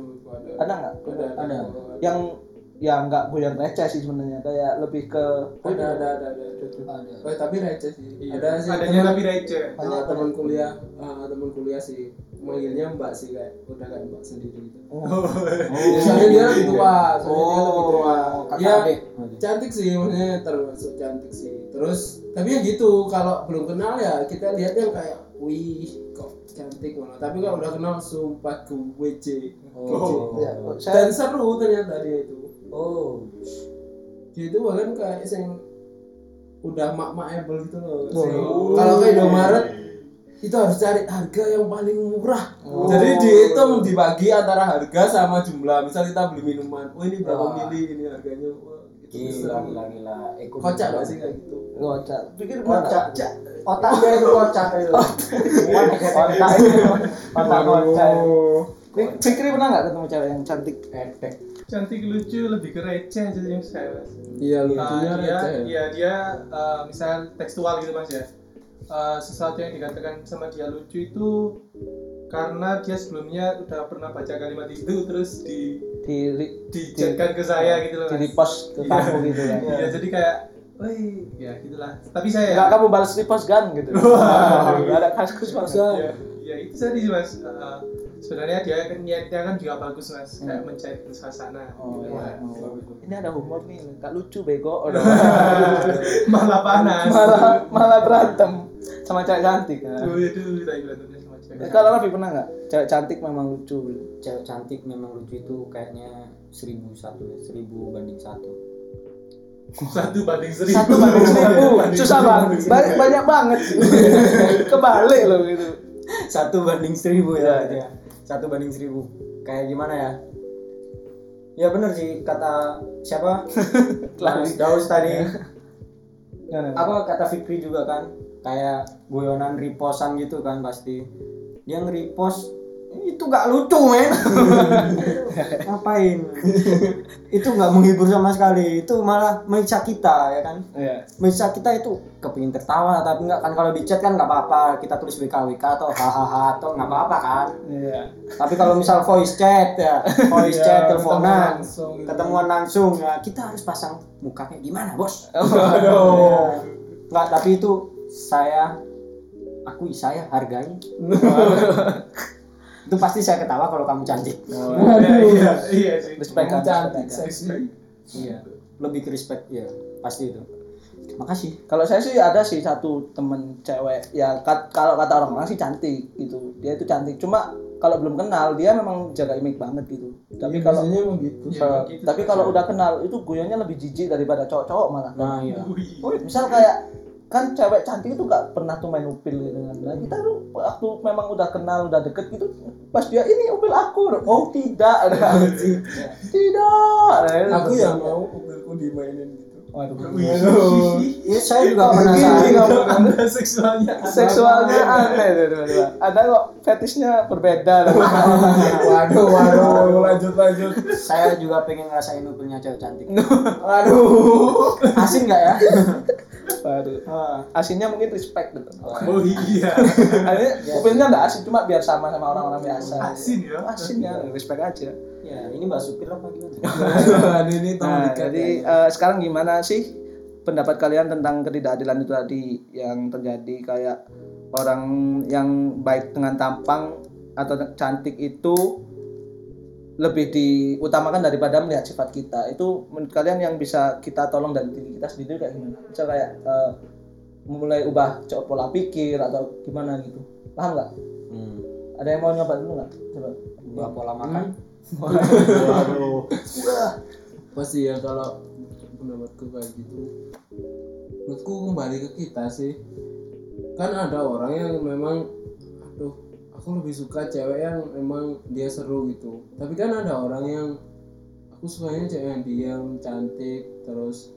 Speaker 2: ada.
Speaker 1: Nggak?
Speaker 2: Ada. ada.
Speaker 1: yang yang nggak goyang receh sih sebenarnya kayak lebih ke
Speaker 2: Ada ada ada ada. ada.
Speaker 3: ada
Speaker 2: Oh, tapi receh sih.
Speaker 4: Iya.
Speaker 2: Ada sih.
Speaker 4: Adanya
Speaker 2: teman-
Speaker 4: tapi receh.
Speaker 2: Ah, teman kuliah, ah, teman kuliah sih manggilnya Mbak sih kayak udah kayak Mbak sendiri gitu.
Speaker 1: oh,
Speaker 2: Ya, soalnya dia lebih tua, soalnya dia lebih tua.
Speaker 3: kakak
Speaker 2: Ya,
Speaker 3: adik
Speaker 2: cantik sih maksudnya termasuk cantik sih. Terus tapi ya gitu kalau belum kenal ya kita lihat yang kayak wih kok cantik malah. Tapi kalau udah kenal sumpah gue WC.
Speaker 3: Oh.
Speaker 1: ya, saya
Speaker 2: Dan seru ternyata dia itu.
Speaker 3: Oh
Speaker 2: Dia itu bahkan kayak yang udah mak-makable gitu loh.
Speaker 1: Oh.
Speaker 2: Sing- Kalau ke Indomaret itu harus cari harga yang paling murah.
Speaker 1: Oh.
Speaker 2: Jadi dihitung dibagi antara harga sama jumlah. Misal kita beli minuman, oh ini berapa
Speaker 3: Wah.
Speaker 2: mili ini harganya. Wah, gitu.
Speaker 3: gila gila gila Eko
Speaker 2: Kocak gak sih kayak gitu?
Speaker 1: kocak pikir
Speaker 3: kocak otak dia itu kocak itu otak itu otak kocak
Speaker 1: Fikri pernah nggak ketemu cewek yang cantik
Speaker 3: efek
Speaker 4: Cantik lucu lebih ke receh jadi yang saya mas.
Speaker 2: Iya, lucunya
Speaker 4: dia,
Speaker 2: receh.
Speaker 4: iya dia uh, misal tekstual gitu mas ya. Uh, sesuatu yang dikatakan sama dia lucu itu karena dia sebelumnya udah pernah baca kalimat itu terus di
Speaker 1: di
Speaker 4: dijadikan ke saya gitu loh
Speaker 1: di repost ke kamu gitu ya
Speaker 4: Iya jadi kayak, wih ya gitulah. Tapi saya
Speaker 1: nggak kamu balas repost kan gitu nggak ada kasus mas
Speaker 4: ya, ya itu tadi sih mas. Uh, sebenarnya dia kan niatnya kan juga bagus mas, kayak mencari suasana.
Speaker 1: Oh,
Speaker 4: gitu,
Speaker 1: iya.
Speaker 4: Mas.
Speaker 1: Oh. ini ada humor nih nggak lucu bego Udah.
Speaker 4: Malah panas.
Speaker 1: malah malah berantem sama cewek cantik ya.
Speaker 4: Tuh itu tadi berantemnya sama cewek.
Speaker 1: Kalau Raffi pernah nggak cewek cantik memang lucu
Speaker 3: cewek cantik memang lucu itu kayaknya seribu satu ya seribu banding satu
Speaker 4: Satu banding seribu.
Speaker 1: satu banding seribu susah banget banyak, banyak banget kebalik loh gitu
Speaker 3: satu banding seribu
Speaker 1: Iya,
Speaker 3: ya, berarti ya. Satu banding seribu. Kayak gimana ya? Ya bener sih kata siapa? Daus. Tadi.
Speaker 1: Gimana?
Speaker 3: apa kata Fikri juga kan? Kayak guyonan repostan gitu kan pasti. Dia nge-repost itu gak lucu men ngapain itu nggak menghibur sama sekali itu malah menyiksa kita ya kan
Speaker 1: Iya.
Speaker 3: menyiksa kita itu kepingin tertawa tapi nggak kan kalau di chat kan nggak apa-apa kita tulis WKWK atau hahaha atau nggak apa-apa kan
Speaker 1: Iya.
Speaker 3: tapi kalau misal voice chat ya voice
Speaker 2: Iya,
Speaker 3: chat teleponan
Speaker 2: langsung gitu.
Speaker 3: ketemuan langsung ya kita harus pasang muka kayak gimana bos
Speaker 1: Aduh.
Speaker 3: nggak tapi itu saya akui saya hargai itu pasti saya ketawa kalau kamu cantik
Speaker 4: Iya, iya, iya sih.
Speaker 1: Respect kan,
Speaker 2: cantik,
Speaker 1: respect.
Speaker 3: iya lebih ke respect ya pasti itu makasih
Speaker 1: Kalau saya sih ada sih satu temen cewek ya kat- kalau kata orang-orang sih cantik gitu. Dia itu cantik. Cuma kalau belum kenal dia memang jaga image banget gitu. Tapi
Speaker 2: Iya,
Speaker 1: kalau
Speaker 2: gitu
Speaker 4: Iya,
Speaker 1: eh,
Speaker 4: gitu.
Speaker 1: tapi kalau udah kenal itu guyonnya lebih jijik daripada cowok-cowok malah.
Speaker 3: nah iya.
Speaker 1: Misal kayak kan cewek cantik itu gak pernah tuh main upil gitu kan. Nah, kita tuh waktu memang udah kenal, udah deket gitu pas dia ini upil aku. Oh, tidak. tidak. Nah,
Speaker 2: aku yang mau mobilku dimainin gitu
Speaker 1: Waduh.
Speaker 3: Ya saya juga
Speaker 1: Gini
Speaker 3: penasaran
Speaker 1: ngomong.
Speaker 4: Anda seksualnya
Speaker 1: seksualnya aneh ada kok fetishnya berbeda
Speaker 2: waduh waduh lanjut lanjut
Speaker 3: saya juga pengen ngerasain upilnya cewek cantik
Speaker 2: waduh
Speaker 3: asin nggak ya
Speaker 1: Waduh. asinnya mungkin respect gitu
Speaker 4: Oh iya.
Speaker 1: Akhirnya upilnya nggak asin cuma biar sama sama orang-orang biasa
Speaker 4: Asin ya.
Speaker 1: asin ya respect aja
Speaker 3: ya ini mbak supir apa gimana
Speaker 2: ini tahu
Speaker 1: nah,
Speaker 2: dikat
Speaker 1: jadi
Speaker 2: ya.
Speaker 1: eh, sekarang gimana sih pendapat kalian tentang ketidakadilan itu tadi yang terjadi kayak orang yang baik dengan tampang atau cantik itu lebih diutamakan daripada melihat sifat kita. Itu menurut kalian yang bisa kita tolong dari diri kita sendiri kayak gimana? Misal kayak eh, mulai ubah co- pola pikir atau gimana gitu. Paham nggak?
Speaker 3: Hmm.
Speaker 1: ada yang mau nyoba dulu nggak? Coba.
Speaker 3: Ubah pola makan.
Speaker 2: Waduh. Pasti ya kalau pendapatku kayak gitu. Menurutku kembali ke kita sih. Kan ada orang yang memang aduh aku lebih suka cewek yang memang dia seru gitu. Tapi kan ada orang yang aku sukanya cewek yang diam cantik terus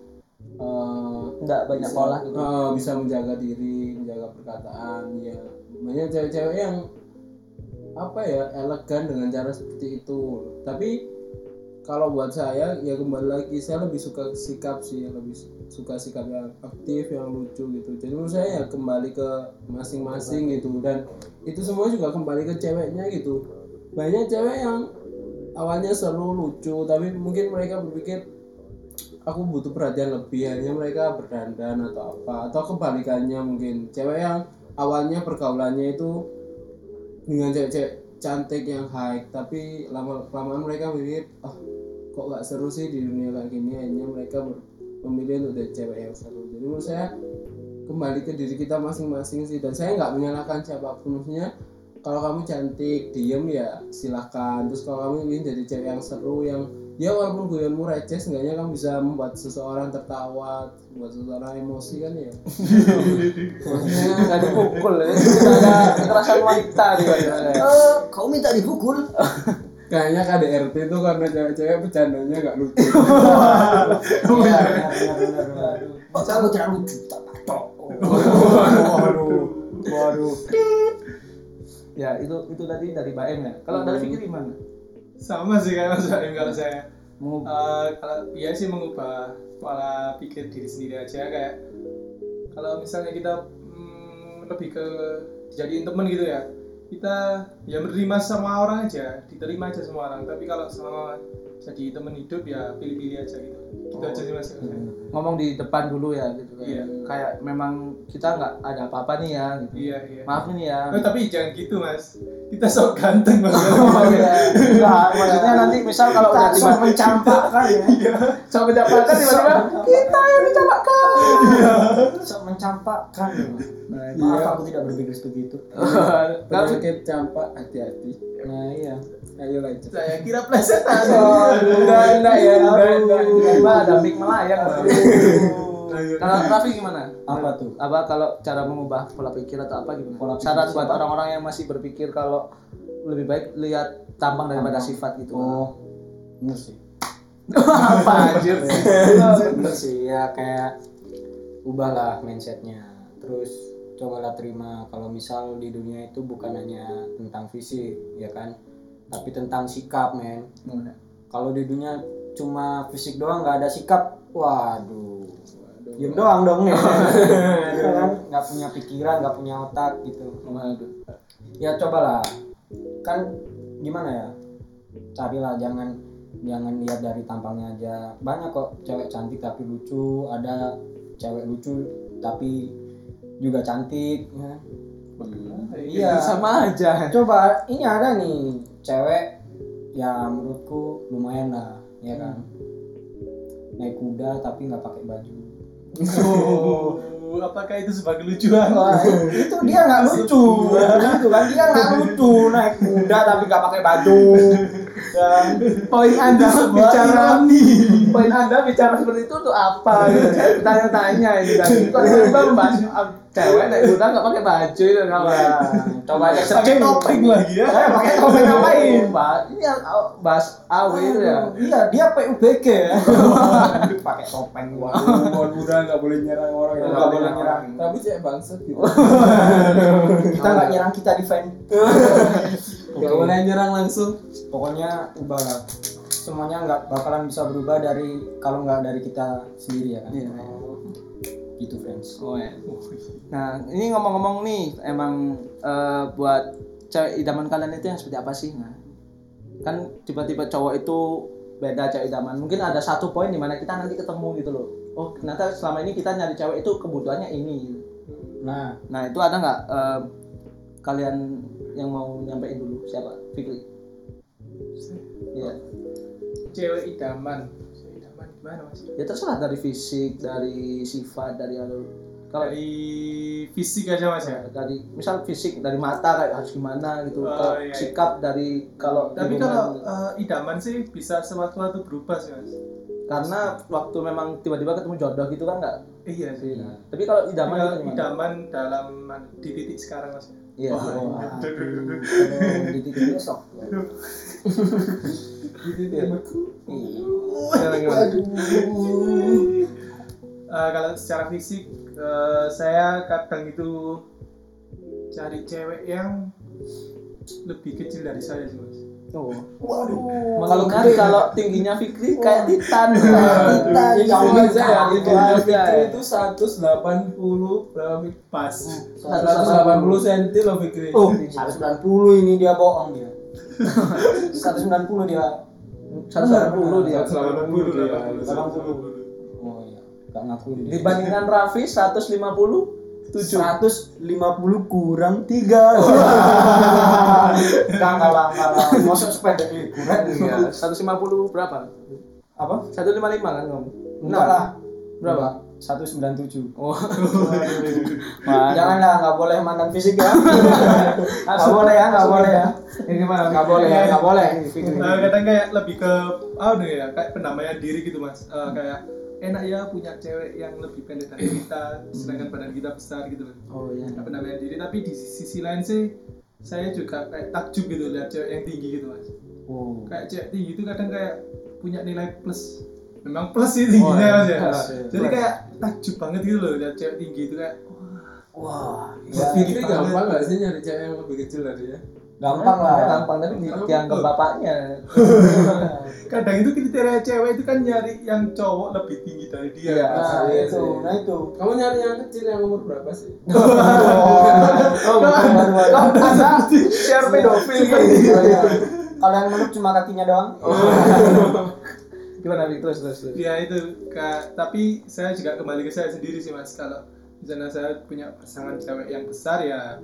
Speaker 1: nggak banyak
Speaker 2: bisa,
Speaker 1: pola. Gitu
Speaker 2: eh, bisa menjaga diri menjaga perkataan ya. Banyak cewek-cewek yang apa ya elegan dengan cara seperti itu. Tapi kalau buat saya ya kembali lagi saya lebih suka sikap sih yang lebih su- suka sikap yang aktif yang lucu gitu. Jadi menurut saya ya kembali ke masing-masing gitu. Dan itu semua juga kembali ke ceweknya gitu. Banyak cewek yang awalnya seru lucu tapi mungkin mereka berpikir aku butuh perhatian lebih. Akhirnya mereka berdandan atau apa atau kebalikannya mungkin. Cewek yang awalnya pergaulannya itu dengan cewek-cewek cantik yang high tapi lama kelamaan mereka mikir ah kok gak seru sih di dunia kayak gini? Akhirnya mereka ber- memilih untuk jadi cewek yang seru jadi menurut saya kembali ke diri kita masing-masing sih. Dan saya nggak menyalahkan siapa pun. Maksudnya kalau kamu cantik diem ya silahkan terus kalau kamu ingin jadi cewek yang seru yang ya walaupun guyonmu receh seenggaknya kamu bisa membuat seseorang tertawa membuat seseorang emosi kan ya. Maksudnya
Speaker 1: nggak dipukul ya. Ada kekerasan wanita di
Speaker 3: kau minta dipukul
Speaker 2: kayaknya KDRT itu karena cewek-cewek bercandanya nggak lucu.
Speaker 3: Iya benar benar oh, kamu tidak lucu tak patok.
Speaker 2: Waduh waduh.
Speaker 1: Ya itu itu tadi dari Mbak Em ya. Kalau dari Fikri gimana?
Speaker 4: Sama sih kayak Mas Baim kalau saya.
Speaker 1: mau
Speaker 4: Eh, kalau iya sih mengubah pola pikir diri sendiri aja kayak kalau misalnya kita mm, lebih ke dijadiin temen gitu ya kita ya menerima sama orang aja diterima aja semua orang. Tapi kalau sama jadi temen hidup ya pilih-pilih aja gitu gitu aja sih mas
Speaker 1: ngomong di depan dulu ya gitu kayak,
Speaker 4: Iya.
Speaker 1: kayak memang kita nggak ada apa-apa nih ya gitu.
Speaker 4: Iya iya.
Speaker 1: Maaf nih ya.
Speaker 4: Oh, tapi jangan gitu mas. Kita sok ganteng mas.
Speaker 1: Oh, iya. Enggak, maksudnya nanti misal kalau udah tiba
Speaker 3: sok mencampakkan ya.
Speaker 1: Sok mencampakkan tiba-tiba kita yang dicampakkan
Speaker 3: sok mencampakkan
Speaker 1: nah,
Speaker 3: maaf aku tidak berpikir seperti itu.
Speaker 1: Kalau
Speaker 2: penyakit campak hati-hati.
Speaker 3: Nah iya
Speaker 2: ayo lanjut
Speaker 4: saya kira plesetan.
Speaker 2: Enggak enggak ya enggak enggak
Speaker 1: tiba ada mic melayang kalau Raffi gimana?
Speaker 3: Apa tuh?
Speaker 1: Apa kalau cara mengubah pola pikir atau apa gimana?
Speaker 3: Pola pikir
Speaker 1: saran buat orang-orang yang masih berpikir kalau lebih baik lihat tampang daripada sifat gitu.
Speaker 3: Oh bener sih.
Speaker 1: Apa anjir?
Speaker 3: Bener sih ya kayak ubahlah mindsetnya. Terus cobalah terima kalau misal di dunia itu bukan hanya tentang fisik ya kan tapi tentang sikap men. Kalau di dunia cuma fisik doang nggak ada sikap waduh. Diem doang dong ya Ya kan? Nggak punya pikiran nggak punya otak gitu.
Speaker 1: Waduh.
Speaker 3: ya cobalah. Kan gimana ya? Carilah jangan jangan lihat dari tampangnya aja. Banyak kok cewek cantik tapi lucu. Ada cewek lucu tapi juga cantik ya. Iya.
Speaker 1: sama aja.
Speaker 3: Coba ini ada nih cewek ya menurutku lumayan lah ya kan? Naik kuda tapi nggak pakai baju.
Speaker 4: Oh, apakah itu sebagai lucuan?
Speaker 3: Wah, itu dia nggak lucu. Gitu kan dia nggak lucu naik kuda tapi nggak pakai baju dan
Speaker 1: Poin Anda bicara poin Anda bicara seperti itu untuk apa? Gitu. Saya Tanya-tanya ini kan. Kok tiba membahas ah, cewek naik kuda nggak pakai baju itu kawan.
Speaker 3: ya, coba aja
Speaker 4: Pakai topeng lagi ya.
Speaker 3: Eh, pakai topeng ngapain
Speaker 1: Pak, ini yang ah, bahas AW itu ya.
Speaker 3: iya dia PUBG ya pakai topeng gua
Speaker 2: Mohon muda nggak boleh nyerang orang yang
Speaker 3: Nggak boleh nyerang.
Speaker 2: Tapi cek bangsat gitu.
Speaker 3: kita nggak nyerang kita defend
Speaker 2: Nggak boleh nyerang langsung.
Speaker 3: pokoknya ubah lah semuanya nggak bakalan bisa berubah dari kalau nggak dari kita sendiri ya kan
Speaker 1: Iya.
Speaker 3: gitu friends
Speaker 1: Oh, ya. Nah, ini ngomong-ngomong nih, emang eh, buat cewek idaman kalian itu yang seperti apa sih? Nah, kan tiba-tiba cowok itu beda cewek idaman. Mungkin ada satu poin di mana kita nanti ketemu gitu loh. Oh, ternyata selama ini kita nyari cewek itu kebutuhannya ini.
Speaker 3: nah
Speaker 1: Nah, itu ada nggak eh, kalian yang mau nyampein dulu? Siapa? Fikri. Iya.
Speaker 4: Cewek idaman. Cewek idaman gimana mas?
Speaker 1: Ya terserah dari fisik, dari sifat, dari anu. kalau
Speaker 4: Dari fisik aja mas ya.
Speaker 1: dari misal fisik dari mata kayak harus gimana gitu
Speaker 4: Oh, iya, iya.
Speaker 1: sikap dari kalau
Speaker 4: Tapi kalau eh, idaman sih bisa sewaktu-waktu berubah sih mas.
Speaker 1: karena waktu memang tiba-tiba ketemu jodoh gitu kan nggak
Speaker 4: Iya sih.
Speaker 1: Nah, tapi kalau idaman
Speaker 4: idaman dalam di titik sekarang mas.
Speaker 1: Iya.
Speaker 4: Wah,
Speaker 3: kalau di titik besok
Speaker 4: titik beku. Eh, kalau secara fisik eh, saya kadang itu cari cewek yang lebih kecil dari saya sih mas.
Speaker 1: Oh.
Speaker 3: waduh
Speaker 1: Mengingat kalau tingginya Fikri kayak Titan.
Speaker 3: Titan.
Speaker 2: Ini
Speaker 3: Ya
Speaker 2: aja ya.
Speaker 1: aja,
Speaker 2: Fikri itu 180 berapa?
Speaker 4: Pas.
Speaker 2: 180 cm loh Fikri.
Speaker 3: oh 190 ini dia bohong dia 190 dia
Speaker 1: 180 dia.
Speaker 2: 180 dia.
Speaker 3: 80 oh iya gak ngakuin.
Speaker 1: Dibandingkan Raffi 150 7.
Speaker 3: 150 kurang 3 Enggak kalah kalah Masuk sepeda ini kurang
Speaker 1: Iya, 150 berapa?
Speaker 3: Apa?
Speaker 1: 155 kan kamu?
Speaker 3: Enggak lah.
Speaker 1: Berapa?
Speaker 3: 197
Speaker 1: Oh.
Speaker 3: Jangan lah, nggak boleh mantan fisik ya. Nggak boleh ya, nggak boleh ya.
Speaker 1: Ini gimana?
Speaker 3: Nggak boleh ya, nggak boleh.
Speaker 4: Eh, kadang kayak lebih ke apa ya kayak pendamaian diri gitu mas. Eh, kayak enak ya punya cewek yang lebih pendek dari kita sedangkan badan kita besar gitu loh.
Speaker 1: Oh iya.
Speaker 4: Nah, pendamaian diri tapi di sisi lain sih saya juga kayak takjub gitu lihat cewek yang tinggi gitu mas.
Speaker 3: Oh.
Speaker 4: kayak cewek tinggi itu kadang kayak punya nilai plus. Memang plus sih tingginya
Speaker 1: Oh,
Speaker 4: mas ya.
Speaker 1: Plus,
Speaker 3: iya.
Speaker 4: jadi kayak takjub banget gitu loh lihat cewek tinggi itu kayak
Speaker 3: Wah,
Speaker 2: Ya, Fikri gampang gak sih nyari cewek yang lebih kecil dari dia?
Speaker 3: Gampang lah
Speaker 1: gampang tapi di- dianggap bapaknya.
Speaker 4: kadang itu kriteria cewek itu kan nyari yang cowok lebih tinggi dari dia
Speaker 1: Iya.
Speaker 3: Nah,
Speaker 2: Iya
Speaker 3: itu,
Speaker 2: sih.
Speaker 3: nah itu
Speaker 2: Kamu nyari yang kecil yang umur berapa sih?
Speaker 3: Oh, bukan baru
Speaker 1: Anda share pedofil kan?
Speaker 3: Kalau yang menurut cuma kakinya doang
Speaker 1: Gimana Fik? Terus terus terus.
Speaker 4: ya itu Kak, tapi saya juga kembali ke saya sendiri sih mas kalau misalnya saya punya pasangan cewek yang besar ya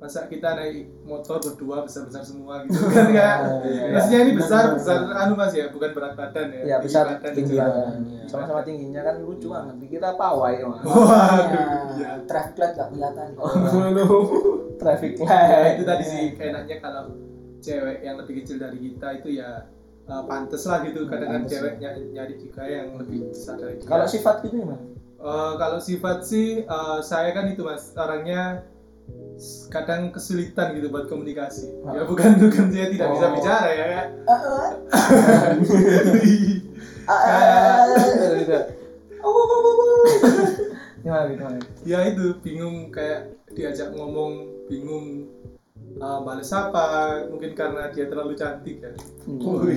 Speaker 4: masa kita naik motor berdua besar besar semua gitu kan
Speaker 2: iya.
Speaker 4: maksudnya ini besar besar anu mas ya bukan berat badan ya
Speaker 1: Ya besar
Speaker 4: badan
Speaker 1: tinggi
Speaker 4: gitu.
Speaker 1: badan.
Speaker 3: Iya.
Speaker 1: Sama-sama tingginya kan lucu banget. Dikira pawai Mas.
Speaker 4: waduh ya.
Speaker 3: traffic light gak kelihatan
Speaker 1: Traffic
Speaker 4: ya
Speaker 1: light.
Speaker 4: itu tadi sih enaknya kalau cewek yang lebih kecil dari kita itu ya uh, pantes lah gitu kadang kan cewek nyari, nyari juga yang lebih besar dari kita
Speaker 1: Kalau sifat gitu gimana?
Speaker 4: Eh, kalau sifat sih eh, saya kan itu mas orangnya kadang kesulitan gitu buat komunikasi ya bukan bukan saya tidak bisa
Speaker 1: Oh.
Speaker 4: bicara ya Kak.
Speaker 1: Ah, gitu. Gimana gimana?
Speaker 4: ya itu bingung kayak diajak ngomong bingung eh, balas apa mungkin karena dia terlalu cantik ya
Speaker 3: Waduh.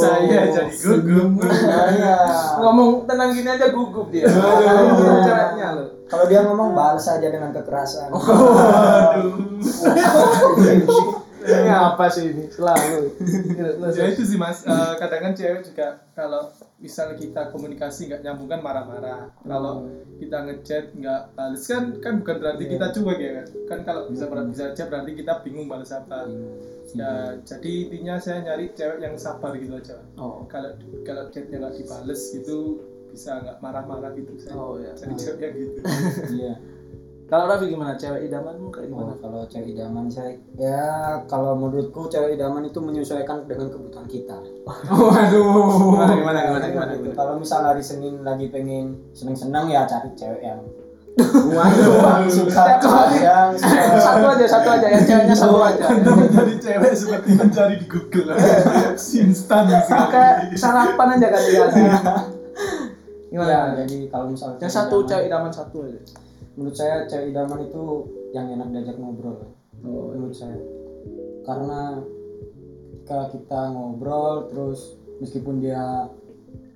Speaker 4: saya jadi gugup
Speaker 3: Iya.
Speaker 1: Ngomong tenang gini aja gugup dia.
Speaker 4: Aduh.
Speaker 1: Caranya lo.
Speaker 3: Kalau dia ngomong balas saja dengan kekerasan.
Speaker 4: waduh
Speaker 1: Ini apa sih ini? Selalu.
Speaker 4: Ya itu sih mas. Eh, kadang kan cewek juga kalau misalnya kita komunikasi nggak nyambung kan marah-marah. Kalau kita ngechat nggak balas kan kan bukan berarti kita cuek ya kan? Kan kalau bisa berarti bisa aja berarti kita bingung balas apa. Ya jadi intinya saya nyari cewek yang sabar gitu aja.
Speaker 1: Oh.
Speaker 4: kalau kalau chatnya nggak dibales gitu bisa nggak marah-marah gitu saya.
Speaker 1: Oh ya.
Speaker 4: jadi cewek yang gitu.
Speaker 3: Iya
Speaker 1: Kalau Raffi gimana? Cewek idamanmu kayak gimana?
Speaker 3: Oh, kalau cewek idaman saya ya kalau menurutku cewek idaman itu menyesuaikan dengan kebutuhan kita.
Speaker 2: Waduh.
Speaker 1: Gimana gimana gimana gimana?
Speaker 3: Gitu. Kalau misal hari Senin lagi pengen seneng-seneng ya cari cewek yang
Speaker 2: Waduh.
Speaker 3: suka yang
Speaker 1: Satu aja, satu aja. Yang ceweknya satu aja.
Speaker 4: anda menjadi cewek seperti mencari di Google instan
Speaker 1: Kayak sarapan aja kan ya. Gimana?
Speaker 3: Ya, jadi kalau misal
Speaker 1: Yang satu cewek idaman satu aja.
Speaker 3: Menurut saya cewek idaman itu yang enak diajak ngobrol.
Speaker 1: Oh,
Speaker 3: menurut saya. Karena ketika kita ngobrol terus meskipun dia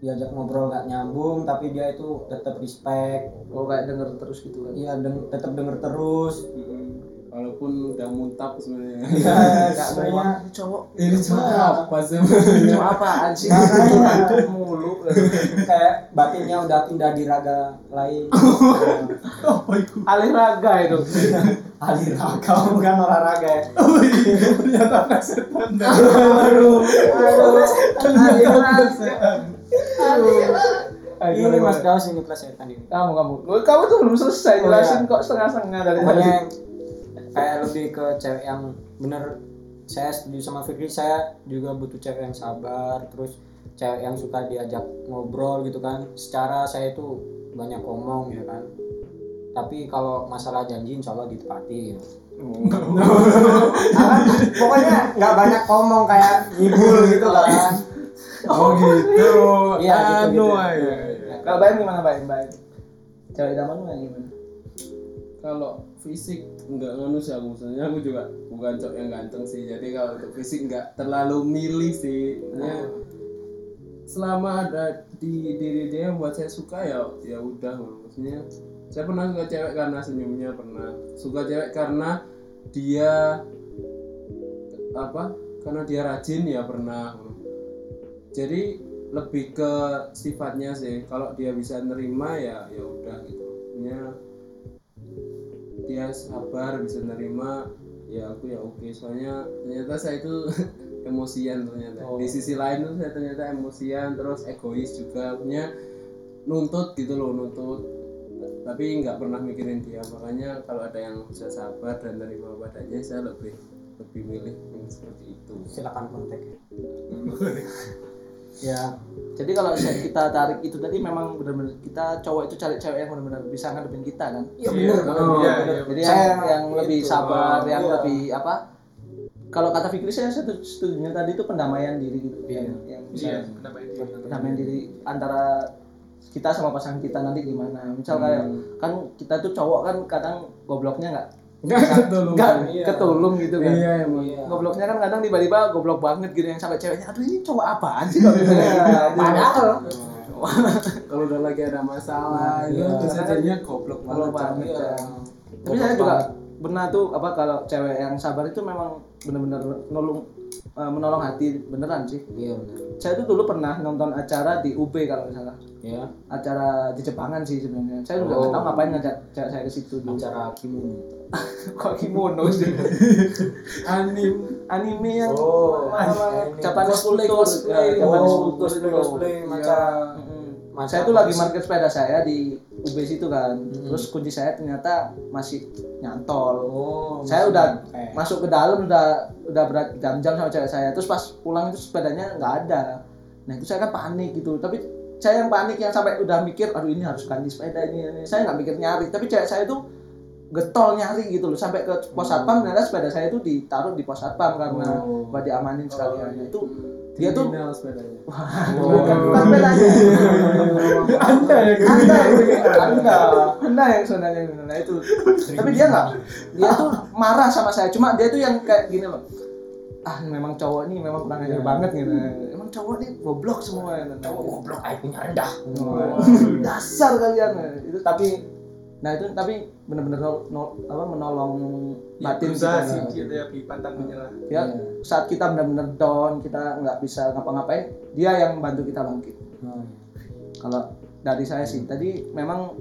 Speaker 3: diajak ngobrol gak nyambung tapi dia itu tetap respect.
Speaker 1: Oh kayak denger terus gitu kan.
Speaker 3: iya deng tetap denger terus
Speaker 2: Walaupun udah muntap sebenarnya.
Speaker 3: ya gak sebenarnya
Speaker 1: Ini cowok.
Speaker 2: Ini cuma apa sebenarnya?
Speaker 1: cuma apaan sih?
Speaker 3: Makanya.
Speaker 1: mulu.
Speaker 3: kayak batinnya udah pindah di raga lain.
Speaker 4: Apa itu?
Speaker 1: Alih raga itu.
Speaker 3: alih raga bukan olahraga ya.
Speaker 4: Oh iya. Ternyata presetan
Speaker 3: aduh. Aduh.
Speaker 1: Alih raga. Aduh.
Speaker 3: ini mas Daus ini plesetan ini
Speaker 1: kamu kamu. Lu, kamu tuh belum selesai
Speaker 3: Oh,
Speaker 1: jelasin
Speaker 3: iya.
Speaker 1: kok setengah-setengah dari tadi
Speaker 3: kayak lebih ke cewek yang bener saya setuju sama Fikri saya juga butuh cewek yang sabar terus cewek yang suka diajak ngobrol gitu kan secara saya itu banyak ngomong ya kan tapi kalau masalah janji insya Allah ditepati gitu. Karena pokoknya nggak banyak ngomong kayak ngibul gitu kan
Speaker 2: Oh gitu.
Speaker 3: Iya, gitu, gitu.
Speaker 2: aja.
Speaker 1: kalau Baim gimana Baim Baim cewek yang gimana
Speaker 2: Kalau fisik nggak nganu sih aku sebenarnya aku juga bukan cowok yang ganteng sih. Jadi kalau untuk fisik nggak terlalu milih sih. Maksudnya, selama ada di diri dia yang buat saya suka ya ya udah. Maksudnya saya pernah suka cewek karena senyumnya pernah suka cewek karena dia apa karena dia rajin ya pernah. Jadi lebih ke sifatnya sih. Kalau dia bisa nerima ya ya udah gitu. Maksudnya, dia sabar bisa nerima. Ya aku ya oke. Soalnya ternyata saya itu emosian ternyata.
Speaker 1: Oh.
Speaker 2: di sisi lain tuh saya ternyata emosian terus egois juga. Punya nuntut gitu loh nuntut. Tapi nggak pernah mikirin dia. Makanya kalau ada yang bisa sabar dan nerima padanya saya lebih lebih milih yang seperti itu.
Speaker 3: Silakan kontak ya.
Speaker 1: Jadi kalau kita tarik itu tadi memang benar-benar kita cowok itu cari cewek yang benar-benar bisa ngadepin kita kan?
Speaker 3: Iya
Speaker 4: Iya,
Speaker 3: bener
Speaker 4: oh, iya, iya.
Speaker 1: jadi yang, yang lebih
Speaker 3: itu,
Speaker 1: sabar
Speaker 3: oh,
Speaker 1: yang
Speaker 3: iya.
Speaker 1: lebih apa? Kalau kata Fikri saya setuju tadi itu pendamaian diri gitu. Yang, yang bisa
Speaker 4: iya kenapa ini
Speaker 1: pendamaian diri. antara kita sama pasangan kita nanti gimana. Misal kayak kan kita tuh cowok kan kadang gobloknya nggak
Speaker 2: nggak ketulungan
Speaker 1: nggak
Speaker 2: iya.
Speaker 1: ketulung gitu kan.
Speaker 2: Iya emang.
Speaker 3: Iya.
Speaker 1: gobloknya kan kadang tiba-tiba goblok banget gitu yang sampai ceweknya. Aduh ini cowok apaan sih kalau misalnya padahal.
Speaker 2: Kalau udah lagi ada masalah itu
Speaker 3: Iya.
Speaker 2: bisa jadinya goblok banget
Speaker 1: banget, ya. tapi saya juga pernah tuh apa kalau cewek yang sabar itu memang benar-benar nolong eh, menolong hati beneran sih
Speaker 3: iya bener
Speaker 1: saya tuh dulu pernah nonton acara di UB kalau nggak salah
Speaker 3: ya
Speaker 1: acara di Jepangan sih sebenarnya saya juga nggak
Speaker 3: Oh.
Speaker 1: tahu ngapain ngajak saya ke situ dulu
Speaker 3: acara kimono
Speaker 1: kok kimono sih
Speaker 2: anim
Speaker 1: anime yang
Speaker 3: Oh, anime.
Speaker 1: Japanese
Speaker 3: Cosplay, cosplay.
Speaker 1: Japanese
Speaker 3: Oh,
Speaker 1: culture
Speaker 3: cosplay,
Speaker 1: itu.
Speaker 3: cosplay,
Speaker 1: Iya.
Speaker 3: macam- Macam
Speaker 1: saya tuh lagi parkir sepeda saya di UB situ kan.
Speaker 3: Hmm.
Speaker 1: terus kunci saya ternyata masih nyantol.
Speaker 3: Oh
Speaker 1: saya udah
Speaker 3: eh.
Speaker 1: masuk ke dalam udah udah berjam-jam sama cewek saya. Terus pas pulang itu sepedanya nggak ada. Nah itu saya kan panik gitu. Tapi saya yang panik yang sampai udah mikir aduh ini harus ganti sepeda ini, ini. saya nggak mikir nyari. Tapi cewek saya itu getol nyari gitu loh. Sampai ke pos satpam ternyata sepeda saya itu ditaruh di pos satpam karena
Speaker 3: Oh.
Speaker 1: buat diamanin sekalian. Itu dia tuh
Speaker 2: sepedanya.
Speaker 1: Bukan bukan sepedanya
Speaker 2: anda ya
Speaker 1: anda anda anda yang sebenarnya. Nah itu. Tapi dia nggak. Dia tuh marah sama saya. Cuma dia tuh yang kayak gini loh. Ah memang cowok ini memang kurang ajar banget gitu. Emang cowok ini goblok semua. Cowok goblok
Speaker 3: air punya rendah.
Speaker 1: Dasar kalian. Itu tapi nah itu tapi benar-benar nol- nol- apa menolong batin
Speaker 4: berusaha
Speaker 1: kita
Speaker 4: sih gitu ya pantang menyerah
Speaker 1: ya saat kita benar-benar down kita nggak bisa ngapa-ngapain dia yang bantu kita bangkit.
Speaker 3: Oh,
Speaker 1: kalau dari saya sih tadi memang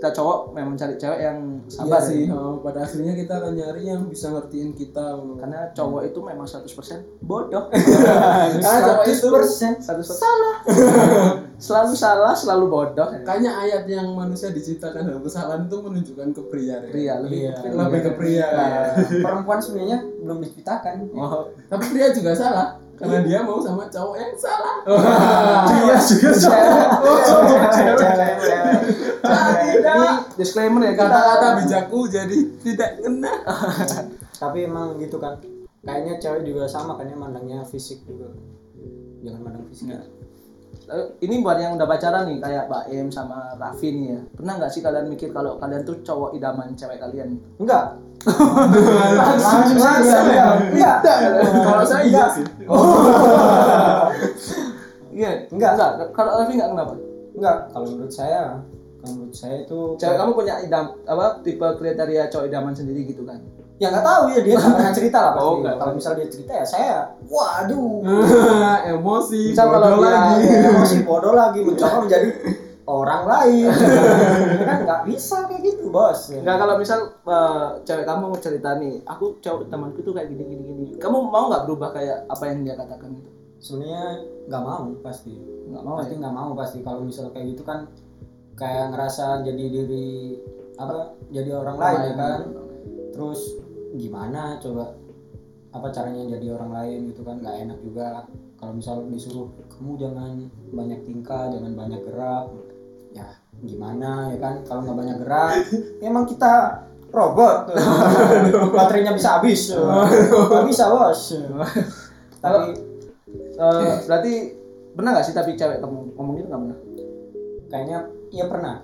Speaker 1: kita cowok memang cari cewek yang
Speaker 2: Iya
Speaker 1: sabar
Speaker 2: sih,
Speaker 1: ya.
Speaker 2: oh, pada akhirnya kita akan nyari yang bisa ngertiin kita.
Speaker 1: karena cowok itu memang 100% bodoh
Speaker 2: Karena cowok itu
Speaker 3: 100%
Speaker 1: 100% salah selalu salah selalu bodoh
Speaker 2: kayaknya ayat yang manusia diciptakan dalam kesalahan itu menunjukkan ke pria. ya.
Speaker 1: pria lebih
Speaker 3: Iya.
Speaker 1: ke pria.
Speaker 2: Lebih ke pria.
Speaker 3: Nah,
Speaker 2: ya.
Speaker 3: perempuan sebenarnya belum diciptakan
Speaker 1: oh
Speaker 2: Tapi pria juga salah karena dia mau sama cowok yang salah.
Speaker 4: Iya juga
Speaker 1: Cewek.
Speaker 3: Cewek, cewek, cewek.
Speaker 1: ini disclaimer ya
Speaker 2: Kata-kata bijakku jadi tidak kena.
Speaker 3: tapi emang gitu kan kayaknya cewek juga sama kan ya mandangnya fisik juga jangan mandang fisik
Speaker 1: Ya. Ini buat yang udah pacaran nih kayak Mbak Em sama Raffi nih ya pernah nggak sih kalian mikir kalau kalian tuh cowok idaman cewek kalian
Speaker 3: enggak
Speaker 1: langsung
Speaker 3: saja enggak
Speaker 2: Kalau saya iya sih.
Speaker 1: iya
Speaker 3: Enggak.
Speaker 1: enggak kalau Raffi nggak kenapa
Speaker 3: enggak kalau menurut saya kalau menurut saya itu
Speaker 1: cewek kamu punya idam apa tipe kriteria cowok idaman sendiri gitu kan
Speaker 3: ya nggak tahu ya dia nggak pernah cerita lah pasti
Speaker 1: Oh,
Speaker 3: kalau misal dia cerita ya saya waduh
Speaker 2: Emosi,
Speaker 1: Misal kalau
Speaker 2: bodoh
Speaker 1: dia-
Speaker 2: lagi.
Speaker 3: ya, emosi bodoh lagi mencoba menjadi orang lain. Ini kan nggak bisa kayak gitu bos.
Speaker 1: Enggak kalau misal eh, cewek kamu cerita nih, aku cowok temanku tuh kayak gini gini gini. Kamu mau nggak berubah kayak apa yang dia katakan itu?
Speaker 3: sebenarnya nggak mau pasti.
Speaker 1: Nggak mau
Speaker 3: pasti
Speaker 1: ya.
Speaker 3: nggak mau pasti. Kalau misal kayak gitu kan kayak ngerasa jadi diri apa jadi orang lain ya kan? Terus gimana coba apa caranya jadi orang lain gitu kan? Nggak enak juga. Kalau misal disuruh kamu jangan banyak tingkah jangan banyak gerak ya gimana ya kan? Kalau nggak banyak gerak emang kita robot. Baterainya bisa habis. Nggak bisa bos. Tapi
Speaker 1: Eh, berarti pernah nggak sih tapi cewek kamu ngomong gitu nggak pernah?
Speaker 3: kayaknya iya pernah.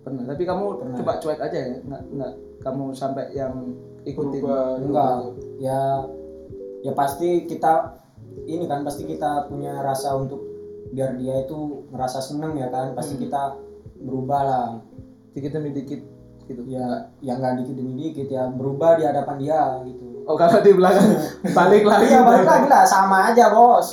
Speaker 3: Pernah.
Speaker 1: Tapi kamu
Speaker 3: Pernah.
Speaker 1: coba cuek aja ya, nggak nggak kamu sampai yang ikutin.
Speaker 2: Berubah.
Speaker 3: enggak. Ya ya pasti kita ini kan pasti kita punya rasa untuk biar dia itu ngerasa seneng ya kan? Pasti kita berubah lah.
Speaker 1: Dikit demi dikit gitu.
Speaker 3: ya yang nggak dikit demi dikit ya berubah di hadapan dia gitu.
Speaker 1: Oh kalau di belakang balik lagi.
Speaker 3: iya balik lagi lah sama aja bos.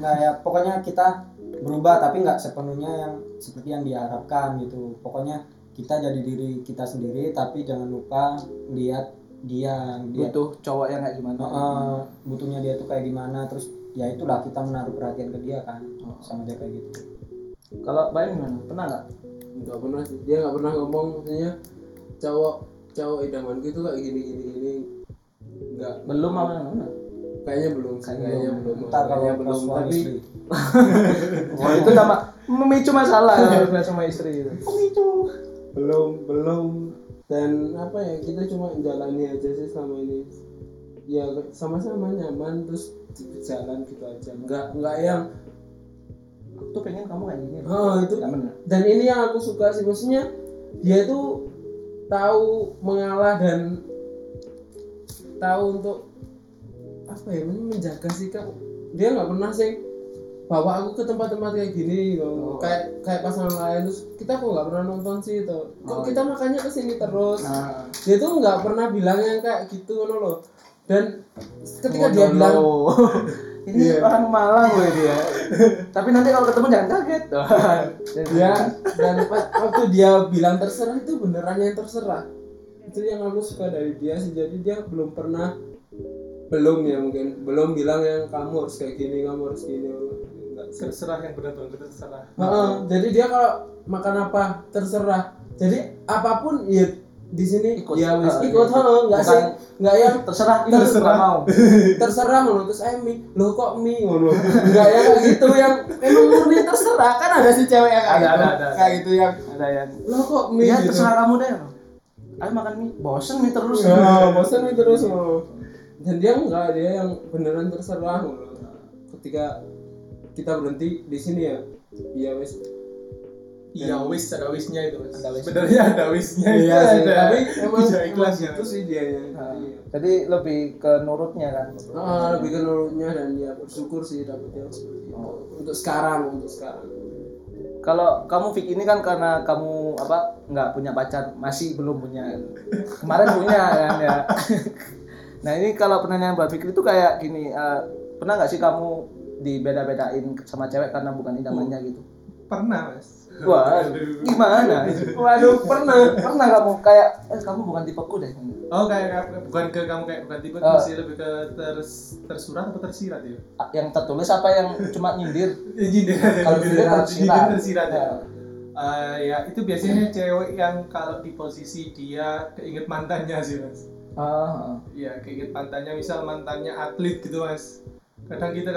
Speaker 3: Nah ya pokoknya kita berubah tapi nggak sepenuhnya yang seperti yang diharapkan gitu. Pokoknya kita jadi diri kita sendiri tapi jangan lupa lihat dia dia.
Speaker 1: Butuh cowok yang kayak gimana?
Speaker 3: Heeh, butuhnya dia tuh kayak gimana terus ya itulah kita menaruh perhatian ke dia kan sama dia kayak gitu
Speaker 1: Kalau bayang gimana? Pernah nggak?
Speaker 2: Enggak pernah sih. Dia nggak pernah ngomong maksudnya cowok cowok idamanku itu kayak gini gini gini. Enggak.
Speaker 1: Belum apa mana?
Speaker 2: Kayaknya belum. Kayaknya belum.
Speaker 3: ntar kalau
Speaker 2: belum. Tapi
Speaker 1: Oh itu sama memicu masalah ya sama istri gitu.
Speaker 2: belum belum dan apa ya kita cuma jalani aja sih selama ini ya sama-sama nyaman terus jalan gitu aja enggak enggak yang
Speaker 1: Aku tuh pengen kamu kayak gini.
Speaker 2: oh itu dan ini yang aku suka sih maksudnya dia tuh tahu mengalah dan tahu untuk apa ya menjaga sikap. Dia nggak pernah sih bawa aku ke tempat-tempat kayak gini gitu. kayak kayak pasangan lain terus kita kok nggak pernah nonton sih itu kok kita makanya ke sini terus?
Speaker 1: Nah,
Speaker 2: dia tuh nggak pernah bilang yang kayak gitu loh dan ketika
Speaker 1: oh,
Speaker 2: dia
Speaker 1: no,
Speaker 2: bilang
Speaker 1: no. ini
Speaker 2: Iya.
Speaker 1: orang Malang gue dia. Tapi nanti kalau ketemu jangan kaget.
Speaker 2: ya dan pas- waktu dia bilang terserah itu beneran yang terserah. Itu yang aku suka dari dia sih. Jadi dia belum pernah belum ya mungkin. Belum bilang yang kamu harus kayak gini kamu harus gini.
Speaker 4: Terserah yang benar tuh terserah.
Speaker 2: Heeh, jadi dia kalau makan apa terserah. Jadi apa pun ya di sini
Speaker 1: Ikut.
Speaker 2: ya wis
Speaker 1: Heeh,
Speaker 2: ikut heeh nggak
Speaker 1: Bukan-
Speaker 2: sih nggak yang
Speaker 1: Terserah ini
Speaker 2: Terserah.
Speaker 1: mau.
Speaker 2: terserah ngono terus eh mie lo kok mie ngono nggak yang kayak gitu yang emang murni terserah kan ada si cewek yang kayak
Speaker 1: Ada,
Speaker 2: gitu
Speaker 1: ada, ada.
Speaker 2: kayak gitu yang
Speaker 1: Ada yang
Speaker 2: lo kok mie
Speaker 1: ya
Speaker 2: gitu
Speaker 1: terserah kamu deh. Ayo makan mie. Bosen mie terus.
Speaker 2: Nah, bosan nih terus ngono. Dan dia enggak, dia yang beneran terserah ngono. Ketika kita berhenti di sini ya, iya wes.
Speaker 4: Iya wis ada wisnya itu.
Speaker 1: Ada wis.
Speaker 4: sebenarnya ada wisnya itu
Speaker 2: Iya sih,
Speaker 4: ada.
Speaker 2: tapi emang
Speaker 4: Bisa ikhlas
Speaker 2: gitu sih dia ya.
Speaker 1: Nah. Jadi lebih ke nurutnya kan.
Speaker 2: Ah, lebih ke nurutnya dan ya bersyukur sih dapet yang seperti itu. Untuk sekarang, untuk sekarang.
Speaker 1: Kalau kamu Fik ini kan karena kamu apa nggak punya pacar masih belum punya kemarin punya kan ya. nah ini kalau pertanyaan buat Fikri itu kayak gini eh, pernah nggak sih kamu dibeda-bedain sama cewek karena bukan idamannya gitu?
Speaker 4: pernah mas
Speaker 1: Wah, gimana? Waduh, pernah, pernah kamu kayak, eh kamu bukan tipeku deh.
Speaker 4: oh kayak kayak- bukan ke kamu kayak bukan tipe
Speaker 1: Oh.
Speaker 4: masih lebih ke ters, tersurat atau tersirat ya
Speaker 1: Yang tertulis apa yang cuma nyindir?
Speaker 4: Nyindir
Speaker 1: Kalau nyindir tersirat.
Speaker 4: tersirat ya
Speaker 1: Ya.
Speaker 4: Eh, ya itu biasanya cewek yang kalau di posisi dia keinget mantannya sih mas
Speaker 1: Ah,
Speaker 4: Iya keinget mantannya misal mantannya atlet gitu mas kadang kita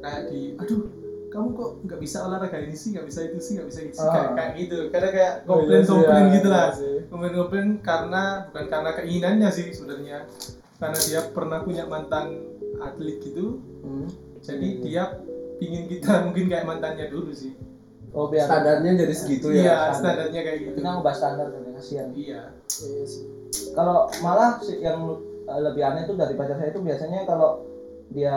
Speaker 4: kayak di aduh kamu kok nggak bisa olahraga ini sih nggak bisa itu sih nggak bisa itu sih
Speaker 1: Ah.
Speaker 4: kayak kayak gitu kadang kayak
Speaker 2: Oh, iya
Speaker 4: komplain
Speaker 2: sih,
Speaker 4: komplain
Speaker 2: ya,
Speaker 4: gitu lah
Speaker 2: iya sih.
Speaker 4: komplain komplain karena bukan karena keinginannya sih sebenarnya karena dia pernah punya mantan atlet gitu
Speaker 1: hmm.
Speaker 4: jadi dia pingin kita mungkin kayak mantannya dulu sih
Speaker 1: Oh biar
Speaker 2: standarnya jadi segitu
Speaker 4: iya
Speaker 2: ya
Speaker 4: standarnya kayak gitu
Speaker 1: kita ngebahas standar kan kasihan.
Speaker 4: iya
Speaker 2: Iya.
Speaker 1: Kalau malah sih yang eh, lebih aneh itu dari pacar saya itu biasanya kalau dia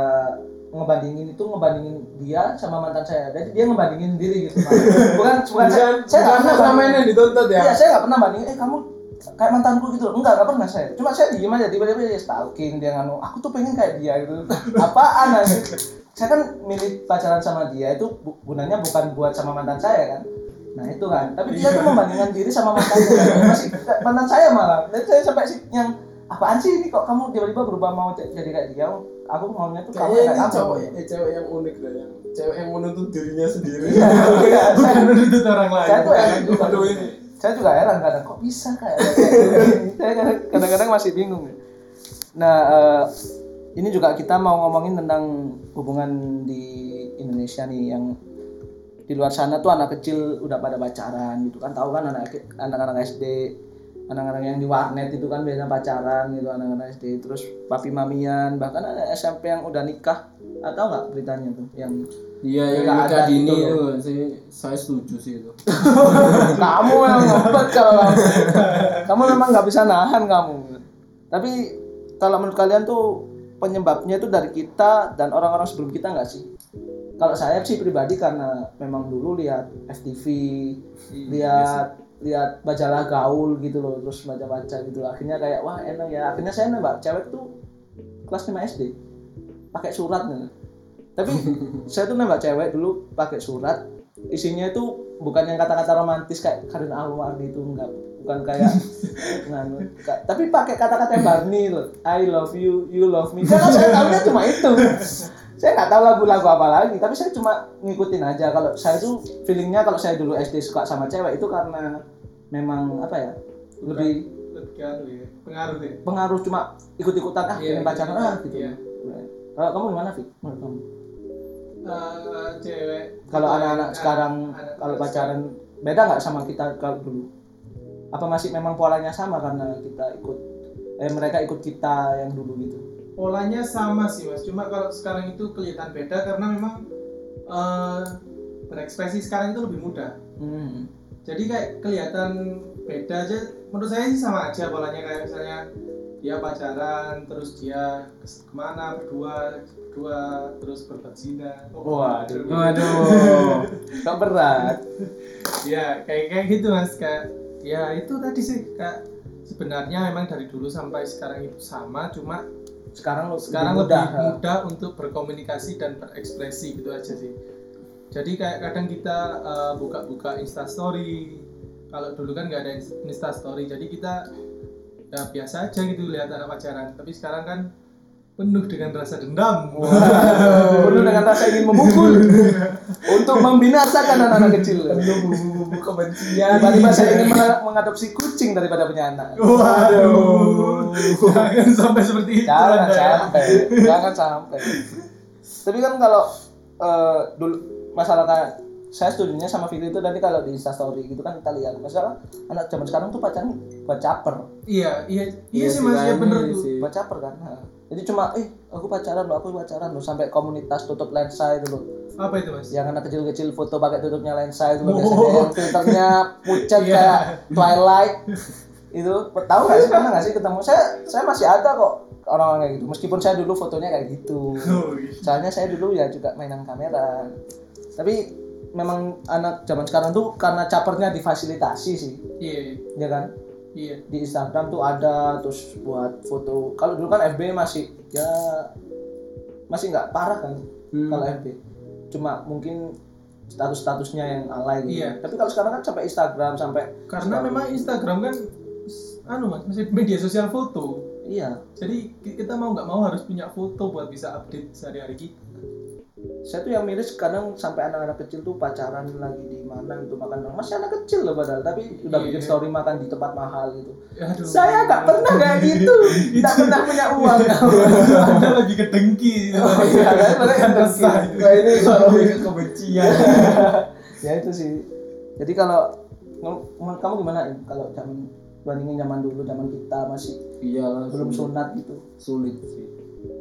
Speaker 1: ngebandingin itu ngebandingin dia sama mantan saya. Jadi dia ngebandingin diri gitu. Bukan bukan saya, saya nggak pernah
Speaker 2: sama dituntut ya
Speaker 1: Iya, saya nggak pernah bandingin. Eh kamu kayak mantanku gitu. Enggak, nggak pernah saya. Cuma saya diem aja tiba-tiba dia stalking dia nganu. Aku tuh pengen kayak dia gitu. Apaan aja? Saya kan milih pacaran sama dia itu gunanya bukan buat sama mantan saya kan. Nah itu kan. Tapi dia tuh membandingkan diri sama mantannya. Masih mantan saya malah. Dan saya sampai sih yang apaan sih ini kok kamu tiba-tiba berubah mau jadi kayak dia? Aku maunya tuh kamu kayak
Speaker 2: ini cowok eh, cewek yang unik deh yang cewek yang menuntut dirinya sendiri
Speaker 1: Iya. Saya,
Speaker 4: bukan menuntut orang lain
Speaker 1: saya tuh heran juga.
Speaker 2: Ini.
Speaker 1: Saya juga heran kadang kok bisa kayak. Saya kadang- kadang-kadang masih bingung. Nah, eh, ini juga kita mau ngomongin tentang hubungan di Indonesia nih yang di luar sana tuh anak kecil udah pada pacaran gitu kan tahu kan anak anak-anak SD anak-anak yang di warnet itu kan biasanya pacaran gitu anak-anak SD terus papi mamian bahkan ada SMP yang udah nikah. Atau nggak beritanya tuh yang
Speaker 2: iya yang nikah
Speaker 1: ada
Speaker 2: dini
Speaker 1: gitu?
Speaker 2: itu. Sih saya setuju sih itu.
Speaker 1: Kamu yang ngobat kalau kamu. kamu memang nggak bisa nahan kamu. Tapi kalau menurut kalian tuh penyebabnya itu dari kita dan orang-orang sebelum kita nggak sih? Kalau saya sih pribadi karena memang dulu lihat FTV lihat lihat majalah gaul gitu loh terus baca-baca gitu. Akhirnya kayak wah enak ya. Akhirnya saya nembak. Cewek tuh kelas 5 SD pakai surat nih tapi saya tuh nembak cewek dulu pakai surat. Isinya itu bukan yang kata-kata romantis kayak Karin Alwardi itu enggak. Bukan kayak nganu. Ka- tapi pakai kata-kata yang Barney loh. I love you you love me. Karena saya tahunya cuma itu saya nggak tahu lagu-lagu apa lagi tapi saya cuma ngikutin aja. Kalau saya tuh feelingnya kalau saya dulu SD suka sama cewek itu karena memang apa ya lebih
Speaker 4: lebih ya pengaruh deh
Speaker 1: pengaruh cuma ikut-ikutan ah
Speaker 4: Iya,
Speaker 1: pengen pacaran ah gitu.
Speaker 4: iya.
Speaker 1: kalau kamu gimana Fik? menurut kamu?
Speaker 4: Eh, cewek.
Speaker 1: Kalau anak-anak
Speaker 4: anak-
Speaker 1: sekarang
Speaker 4: anak-
Speaker 1: kalau pacaran beda nggak sama kita kalau dulu? Apa masih memang polanya sama karena kita ikut eh mereka ikut kita yang dulu gitu
Speaker 4: polanya sama sih mas. Cuma kalau sekarang itu kelihatan beda karena memang eh, berekspresi sekarang itu lebih mudah.
Speaker 1: Hmm.
Speaker 4: jadi kayak kelihatan beda aja. Menurut saya sih sama aja polanya. Kayak misalnya dia pacaran terus dia ke mana berdua berdua terus berbuat zina.
Speaker 1: Waduh.
Speaker 2: waduh.
Speaker 1: Kok berat.
Speaker 4: Ya kayak kayak gitu mas. Kayak ya itu tadi sih. Kayak sebenarnya memang dari dulu sampai sekarang itu sama. Cuma
Speaker 1: sekarang lu
Speaker 4: sekarang
Speaker 1: lebih
Speaker 4: lebih
Speaker 1: mudah.
Speaker 4: mudah, untuk berkomunikasi dan berekspresi gitu aja sih. Jadi kayak kadang kita eh, buka-buka instastory kalau dulu kan nggak ada instastory jadi kita ya biasa aja gitu lihat anak pacaran tapi sekarang kan penuh dengan rasa dendam.
Speaker 1: Penuh dengan rasa ingin memukul. Untuk membinasakan anak-anak kecil.
Speaker 2: Bumbu-bumbu kebencian.
Speaker 1: Tiba-tiba saya ingin meng- mengadopsi kucing daripada punya anak.
Speaker 4: Waduh. Jangan sampai seperti itu
Speaker 1: jangan
Speaker 4: Anda.
Speaker 1: sampai. Jangan sampai. Tapi kan kalau eh, dulu masalah saya studinya sama Fikri itu nanti kalau di instastory gitu kan kita lihat. Masalah anak zaman sekarang tuh pacaran buat caper.
Speaker 4: Iya iya iya
Speaker 2: Iya
Speaker 4: sih mas ya bener
Speaker 2: iya
Speaker 4: tuh.
Speaker 2: sih.
Speaker 1: buat caper kan jadi cuma eh aku pacaran loh aku pacaran loh. Sampai komunitas tutup lensa itu loh.
Speaker 4: Apa itu mas?
Speaker 1: Yang anak kecil-kecil foto pakai tutupnya lensa itu loh
Speaker 4: Oh.
Speaker 1: biasanya. Yang filternya pucat
Speaker 4: Iya.
Speaker 1: kayak Twilight. Itu tahu nggak sih pernah nggak sih ketemu? Saya saya masih ada kok orang-orang kayak gitu. Meskipun saya dulu fotonya kayak gitu.
Speaker 4: Oh, iya.
Speaker 1: soalnya saya dulu ya juga mainan kamera. Tapi memang anak zaman sekarang tuh karena capernya difasilitasi sih.
Speaker 4: Iya
Speaker 1: ya kan
Speaker 4: iya
Speaker 1: di Instagram tuh ada terus buat foto kalau dulu kan FB masih ya masih nggak parah kan
Speaker 2: Hmm.
Speaker 1: kalau FB cuma mungkin status-statusnya yang alay gitu.
Speaker 4: Iya.
Speaker 1: Tapi kalau sekarang kan sampai Instagram sampai
Speaker 4: karena
Speaker 1: story.
Speaker 4: memang Instagram kan anu mas masih media sosial foto
Speaker 1: iya.
Speaker 4: jadi ki- kita mau nggak mau harus punya foto buat bisa update sehari-hari kita
Speaker 1: Saya tuh yang miris kadang sampai anak-anak kecil tuh pacaran lagi di mana gitu makan masih anak kecil loh padahal tapi udah
Speaker 4: Iya.
Speaker 1: bikin story makan di tempat mahal gitu.
Speaker 4: Aduh.
Speaker 1: Saya nggak pernah kayak gitu, nggak pernah punya uang.
Speaker 4: anda lebih ke dengki
Speaker 1: Oh iya kan, mereka.
Speaker 3: Kayak ini bikin kebencian.
Speaker 1: ya itu sih. Jadi kalau kamu gimana Im? kalau zaman bandingin zaman dulu zaman kita masih
Speaker 2: iyalah
Speaker 1: belum
Speaker 2: sulit.
Speaker 1: sunat gitu.
Speaker 2: sulit sih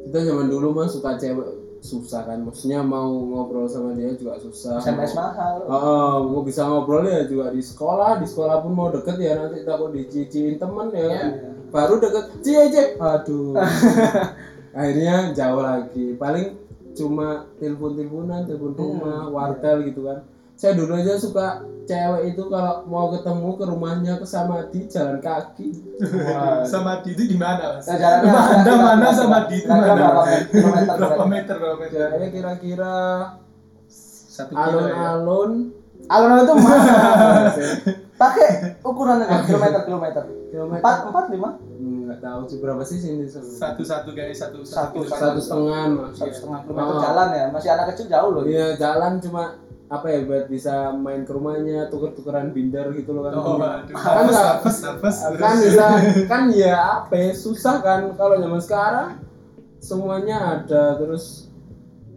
Speaker 2: kita zaman dulu mah suka cewek susah kan maksudnya mau ngobrol sama dia juga susah
Speaker 1: SMS mahal.
Speaker 2: Oh, mau bisa ngobrol ya juga di sekolah, di sekolah pun mau deket ya nanti takut diciciin temen ya.
Speaker 1: Iya.
Speaker 2: Baru deket, cie cie, aduh. Akhirnya jauh lagi. Paling cuma telepon-teleponan, telepon rumah, wartel gitu kan. Saya dulu aja suka cewek itu kalau mau ketemu ke rumahnya ke Samadi jalan kaki.
Speaker 1: Wah.
Speaker 4: sama di itu di mana mas
Speaker 1: Nah, agak-
Speaker 4: mana
Speaker 1: agak-
Speaker 4: sama di itu mana
Speaker 1: berapa
Speaker 4: meter berapa meter
Speaker 2: Jalannya kira-kira
Speaker 4: satu kilo ya
Speaker 2: alun-alun.
Speaker 1: Alun-alun itu mana? Pakai ukuran aja kilometer kilometer. Empat empat lima
Speaker 2: Nggak tahu sih berapa sih sini
Speaker 4: satu satu guys satu
Speaker 1: Satu,
Speaker 2: satu setengah
Speaker 1: satu setengah kilometer
Speaker 2: Oh.
Speaker 1: jalan ya masih anak kecil jauh loh.
Speaker 2: Iya jalan cuma apa ya buat bisa main ke rumahnya tuker-tukeran binder gitu loh kan.
Speaker 4: oh aduh
Speaker 2: kan
Speaker 4: nafas nafas nafas
Speaker 2: kan bisa kan ya apa ya susah kan kalau zaman sekarang semuanya ada terus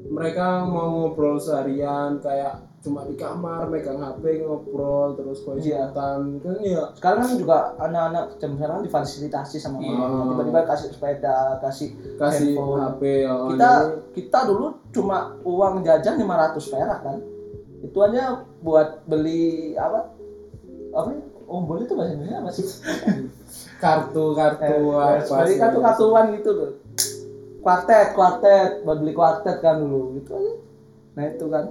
Speaker 2: mereka mau ngobrol seharian kayak cuma di kamar megang HP ngobrol terus voice
Speaker 1: Iya.
Speaker 2: kan ya
Speaker 1: Sekarang kan juga anak-anak zaman sekarang difasilitasi sama
Speaker 4: Iya.
Speaker 1: orang. Tiba-tiba kasih sepeda, kasih
Speaker 2: kasih
Speaker 1: handphone.
Speaker 2: HP oh,
Speaker 1: kita
Speaker 2: jadi-
Speaker 1: kita dulu cuma uang jajan 500 perak kan itu aja buat beli apa? Apa ya? ombol itu bahasa Indonesia apa sih?
Speaker 2: Kartu kartu
Speaker 1: Eh,
Speaker 2: apa
Speaker 1: beli
Speaker 2: sih?
Speaker 1: kartu-kartuan gitu loh. Kuartet kuartet. Buat beli kuartet kan dulu. Gitu aja. Nah itu kan.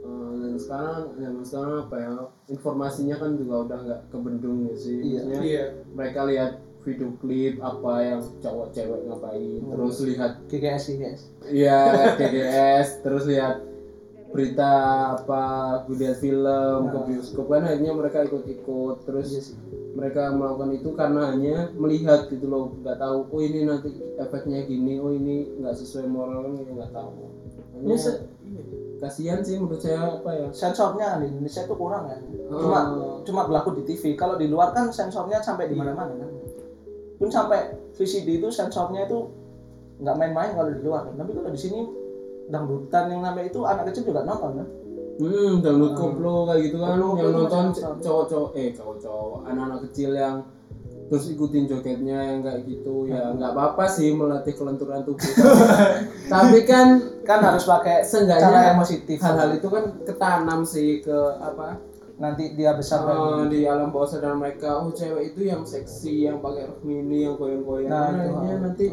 Speaker 2: Eh, dan sekarang zaman sekarang apa ya? Informasinya kan juga udah nggak kebendung ya sih.
Speaker 1: Iya.
Speaker 2: Maksudnya
Speaker 4: iya.
Speaker 2: mereka lihat video klip apa yang cowok cewek ngapain
Speaker 1: Hmm.
Speaker 2: terus lihat
Speaker 1: GGS GGS
Speaker 2: Iya, KGS, terus lihat berita apa, lihat film ke bioskop kan akhirnya mereka ikut-ikut, terus
Speaker 1: Iya
Speaker 2: mereka melakukan itu karena hanya melihat gitu loh, nggak tahu, oh ini nanti efeknya gini, oh ini nggak sesuai moral kan nggak tahu. Hanya
Speaker 1: Ini se-
Speaker 2: kasihan sih menurut saya apa ya?
Speaker 1: sensornya di Indonesia itu kurang ya. Cuma
Speaker 2: Oh.
Speaker 1: cuma berlaku di TV kalau di luar kan sensornya sampai di mana-mana kan. Pun sampai VCD itu sensornya itu nggak main-main kalau di luar. Kan tapi kalau di sini dangdutan yang namanya itu anak kecil juga nonton kan?
Speaker 2: Hmm, download koplo kayak gitu kan,
Speaker 1: Koplo
Speaker 2: yang nonton cowok-cowok, eh cowok-cowok, anak-anak kecil yang terus ikutin jogetnya yang kayak gitu ya nggak apa-apa sih melatih kelenturan tubuh. Tapi kan
Speaker 1: kan harus pakai
Speaker 2: Seenggaknya
Speaker 1: cara yang positif.
Speaker 2: hal-hal itu kan ketanam sih ke apa?
Speaker 1: Nanti dia besar gini.
Speaker 2: di alam bawah sadar mereka oh cewek itu yang seksi yang pakai rok mini yang goyang-goyang.
Speaker 1: Nah
Speaker 2: Kan
Speaker 1: itu
Speaker 2: akhirnya
Speaker 1: ah,
Speaker 2: nanti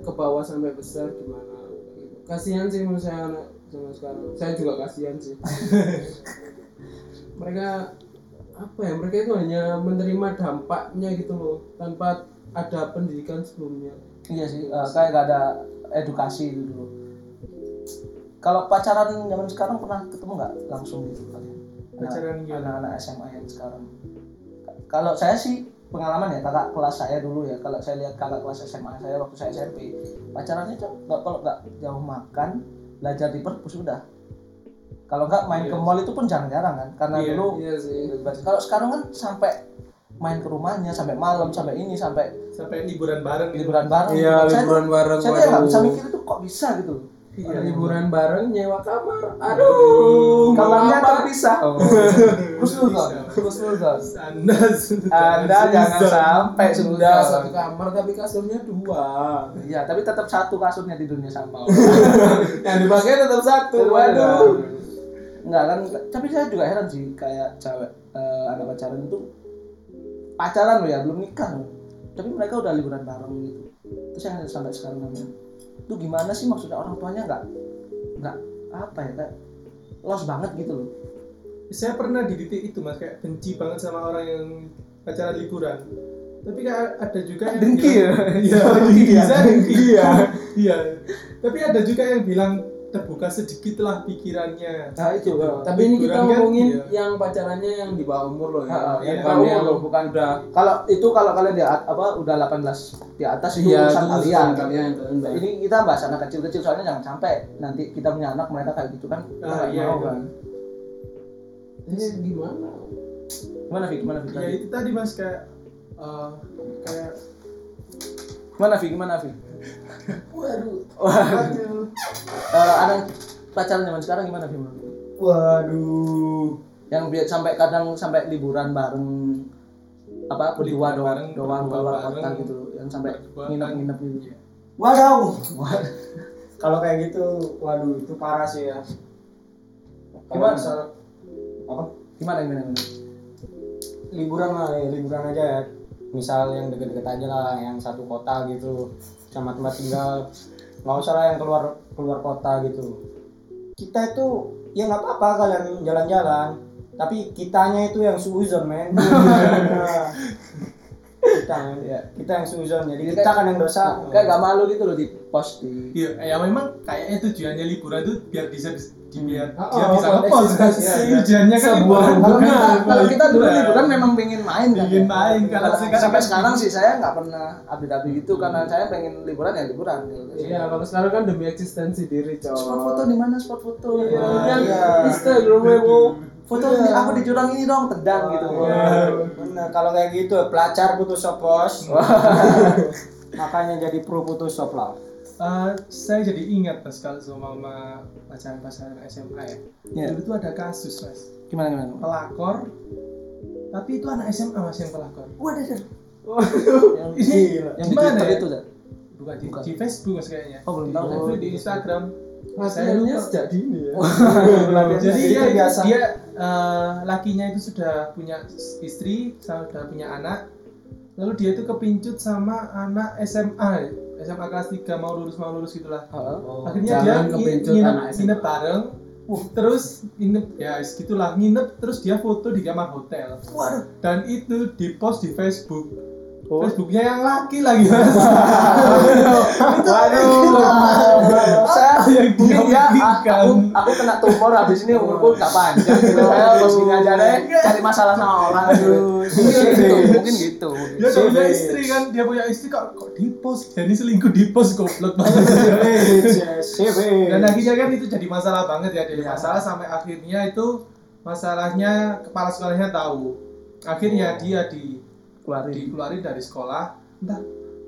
Speaker 2: ke bawah sampai besar gimana. Kasihan sih menurut saya anak zaman sekarang. Saya juga kasihan sih. Mereka apa ya mereka itu hanya menerima dampaknya gitu loh tanpa ada pendidikan sebelumnya.
Speaker 1: Iya sih eh, kayak gak ada edukasi gitu loh. Kalau pacaran zaman sekarang pernah ketemu nggak langsung gitu? Kalian
Speaker 4: Pacaran
Speaker 1: anak-anak SMA yang sekarang? Kalau saya sih pengalaman ya kakak kelas saya dulu ya. Kalau saya lihat kakak kelas SMA saya waktu saya SMP pacarannya tuh nggak kalau nggak jauh makan belajar di perpus udah. Kalau nggak main
Speaker 4: Iya.
Speaker 1: ke mall itu pun jarang-jarang kan karena
Speaker 4: Iya,
Speaker 1: dulu
Speaker 2: iya sih.
Speaker 1: kalau sekarang kan sampai main ke rumahnya sampai malam sampai ini sampai
Speaker 4: sampai liburan bareng gitu.
Speaker 1: liburan bareng
Speaker 2: iya
Speaker 1: tuh,
Speaker 2: liburan bareng
Speaker 1: saya tuh ya nggak bisa mikir itu kok bisa gitu
Speaker 4: iya
Speaker 2: liburan bareng nyewa kamar. Aduh
Speaker 1: kamarnya terpisah. Oh. Husnuzon Husnuzon
Speaker 4: anda
Speaker 1: anda jangan sampai
Speaker 2: sudah satu kamar tapi kasurnya dua.
Speaker 1: Iya, tapi tetap satu kasurnya di dunia sampah.
Speaker 2: yang dipakai tetap satu waduh.
Speaker 1: Enggak kan, tapi saya juga heran sih kayak cewek eh, anak pacaran itu pacaran loh ya, belum nikah. Tapi mereka udah liburan bareng gitu. Terus yang sampai sekarang namanya, itu gimana sih maksudnya? Orang tuanya nggak nggak apa ya kayak los banget gitu loh.
Speaker 4: saya pernah di titik itu mas kayak benci banget sama orang yang pacaran liburan. Tapi kayak ada juga yang
Speaker 1: Dengki
Speaker 4: bilang-
Speaker 1: ya?
Speaker 4: iya
Speaker 1: Oh,
Speaker 4: dengki dengki.
Speaker 2: Iya.
Speaker 4: Iya. Tapi ada juga yang bilang terbuka sedikit lah pikirannya
Speaker 1: Nah itu.
Speaker 2: Tapi ini kita
Speaker 4: kan,
Speaker 2: ngomongin
Speaker 4: iya.
Speaker 2: yang pacarannya yang di bawah umur loh ya.
Speaker 1: Ah,
Speaker 4: iya,
Speaker 2: bukan
Speaker 1: bawah
Speaker 2: yang
Speaker 1: umur loh, bukan.
Speaker 2: udah
Speaker 1: Kalau itu kalau kalian di apa udah 18 di atas itu
Speaker 2: iya
Speaker 1: urusan kalian.
Speaker 2: kalian
Speaker 1: Nah, ini kita bahas anak kecil-kecil soalnya jangan sampai nanti kita punya anak mereka kayak gitu kan.
Speaker 4: Ah,
Speaker 1: nggak
Speaker 4: iya,
Speaker 1: mau
Speaker 4: itu.
Speaker 1: kan.
Speaker 2: Ini gimana?
Speaker 1: Gimana Vi? Gimana Vi?
Speaker 4: ya itu tadi mas kayak eh, kayak
Speaker 1: Gimana Vi? Gimana Vi?
Speaker 2: Waduh.
Speaker 1: Waduh. Eh, anak pacaran zaman sekarang gimana lu?
Speaker 3: Waduh.
Speaker 1: Yang biar sampai kadang sampai liburan bareng apa berdua doang
Speaker 4: bareng,
Speaker 1: doang keluar kota gitu yang sampai nginep-nginep gitu.
Speaker 3: Waduh. Kalau kayak gitu, waduh itu parah sih ya.
Speaker 1: Gimana?
Speaker 3: misal- apa?
Speaker 1: Gimana gimana? gimana?
Speaker 3: liburan lah ya, liburan aja ya misal yang deket-deket aja lah yang satu kota gitu sama tempat tinggal nggak usah lah yang keluar keluar kota gitu kita itu ya nggak apa-apa kalian jalan-jalan tapi kitanya itu yang suzon men kita.
Speaker 1: Iya.
Speaker 3: kita yang suzon jadi
Speaker 1: Jadi
Speaker 3: kita
Speaker 1: kayak-
Speaker 3: kan yang dosa
Speaker 1: Kayak gak malu gitu loh di post di
Speaker 4: Iya, ya memang kayaknya tujuannya liburan tuh biar bisa di, di- biar
Speaker 2: Oh,
Speaker 4: dia
Speaker 2: oh,
Speaker 4: bisa
Speaker 2: konteks
Speaker 4: ngepost kan.
Speaker 2: iya, iya.
Speaker 4: Tujuannya kan liburan.
Speaker 1: kalau kita dulu
Speaker 4: liburan.
Speaker 1: liburan memang pengen main kan
Speaker 4: Pengen main, kalau sekarang
Speaker 1: sampai
Speaker 4: kan
Speaker 1: sekarang sih saya nggak pernah update-update gitu karena saya pengen liburan ya liburan.
Speaker 2: Iya, kalau sekarang kan demi eksistensi diri, coy.
Speaker 1: spot foto di mana spot foto
Speaker 2: Iya,
Speaker 3: iya.
Speaker 2: Instagram
Speaker 1: foto
Speaker 3: Iya.
Speaker 1: di- aku di jurang ini dong tendang gitu
Speaker 3: Iya. bener kalau kayak gitu pelajar Photoshop bos makanya jadi pro Photoshop lah
Speaker 4: Eh, saya jadi ingat pas kalau sama sama pacaran-pacaran SMA ya.
Speaker 1: Iya.
Speaker 4: Dulu tuh ada kasus mas,
Speaker 1: gimana gimana
Speaker 4: pelakor. Tapi itu anak SMA mas yang pelakor.
Speaker 1: waduh yang
Speaker 4: Ini
Speaker 1: yang di
Speaker 4: gimana ya?
Speaker 1: itu Dad?
Speaker 4: Bukan di,
Speaker 1: Bukan.
Speaker 4: di Facebook mas kayaknya.
Speaker 1: oh belum tahu
Speaker 4: Di, di Instagram. Lupa.
Speaker 2: sejak dini ya.
Speaker 4: Jadi
Speaker 3: Jadi
Speaker 4: dia,
Speaker 3: kebiasaan.
Speaker 4: dia eh, lakinya itu sudah punya istri, sudah punya anak. Lalu dia itu kepincut sama anak SMA, SMA kelas 3 mau lulus mau lulus gitulah.
Speaker 1: Heeh.
Speaker 4: Akhirnya dia nginep, nginep bareng. Uh, terus nginep ya gitulah nginep terus dia foto di kamar hotel.
Speaker 1: waduh
Speaker 4: Dan itu dipost di Facebook.
Speaker 1: Oh.
Speaker 4: Facebooknya yang laki lagi mas.
Speaker 1: Waduh, saya mungkin ya aku aku kena tumor habis ini umurku nggak panjang gitu. Saya bos gini aja deh cari masalah sama orang gitu. Mungkin gitu, mungkin gitu.
Speaker 4: Dia punya istri kan, dia punya istri kok kok di post, jadi selingkuh di post goblok banget. Dan akhirnya kan itu jadi masalah banget ya, jadi
Speaker 1: Iya.
Speaker 4: masalah sampai akhirnya itu masalahnya kepala sekolahnya tahu. Akhirnya dia di
Speaker 1: Keluarin.
Speaker 4: dikeluarin dari sekolah. Entah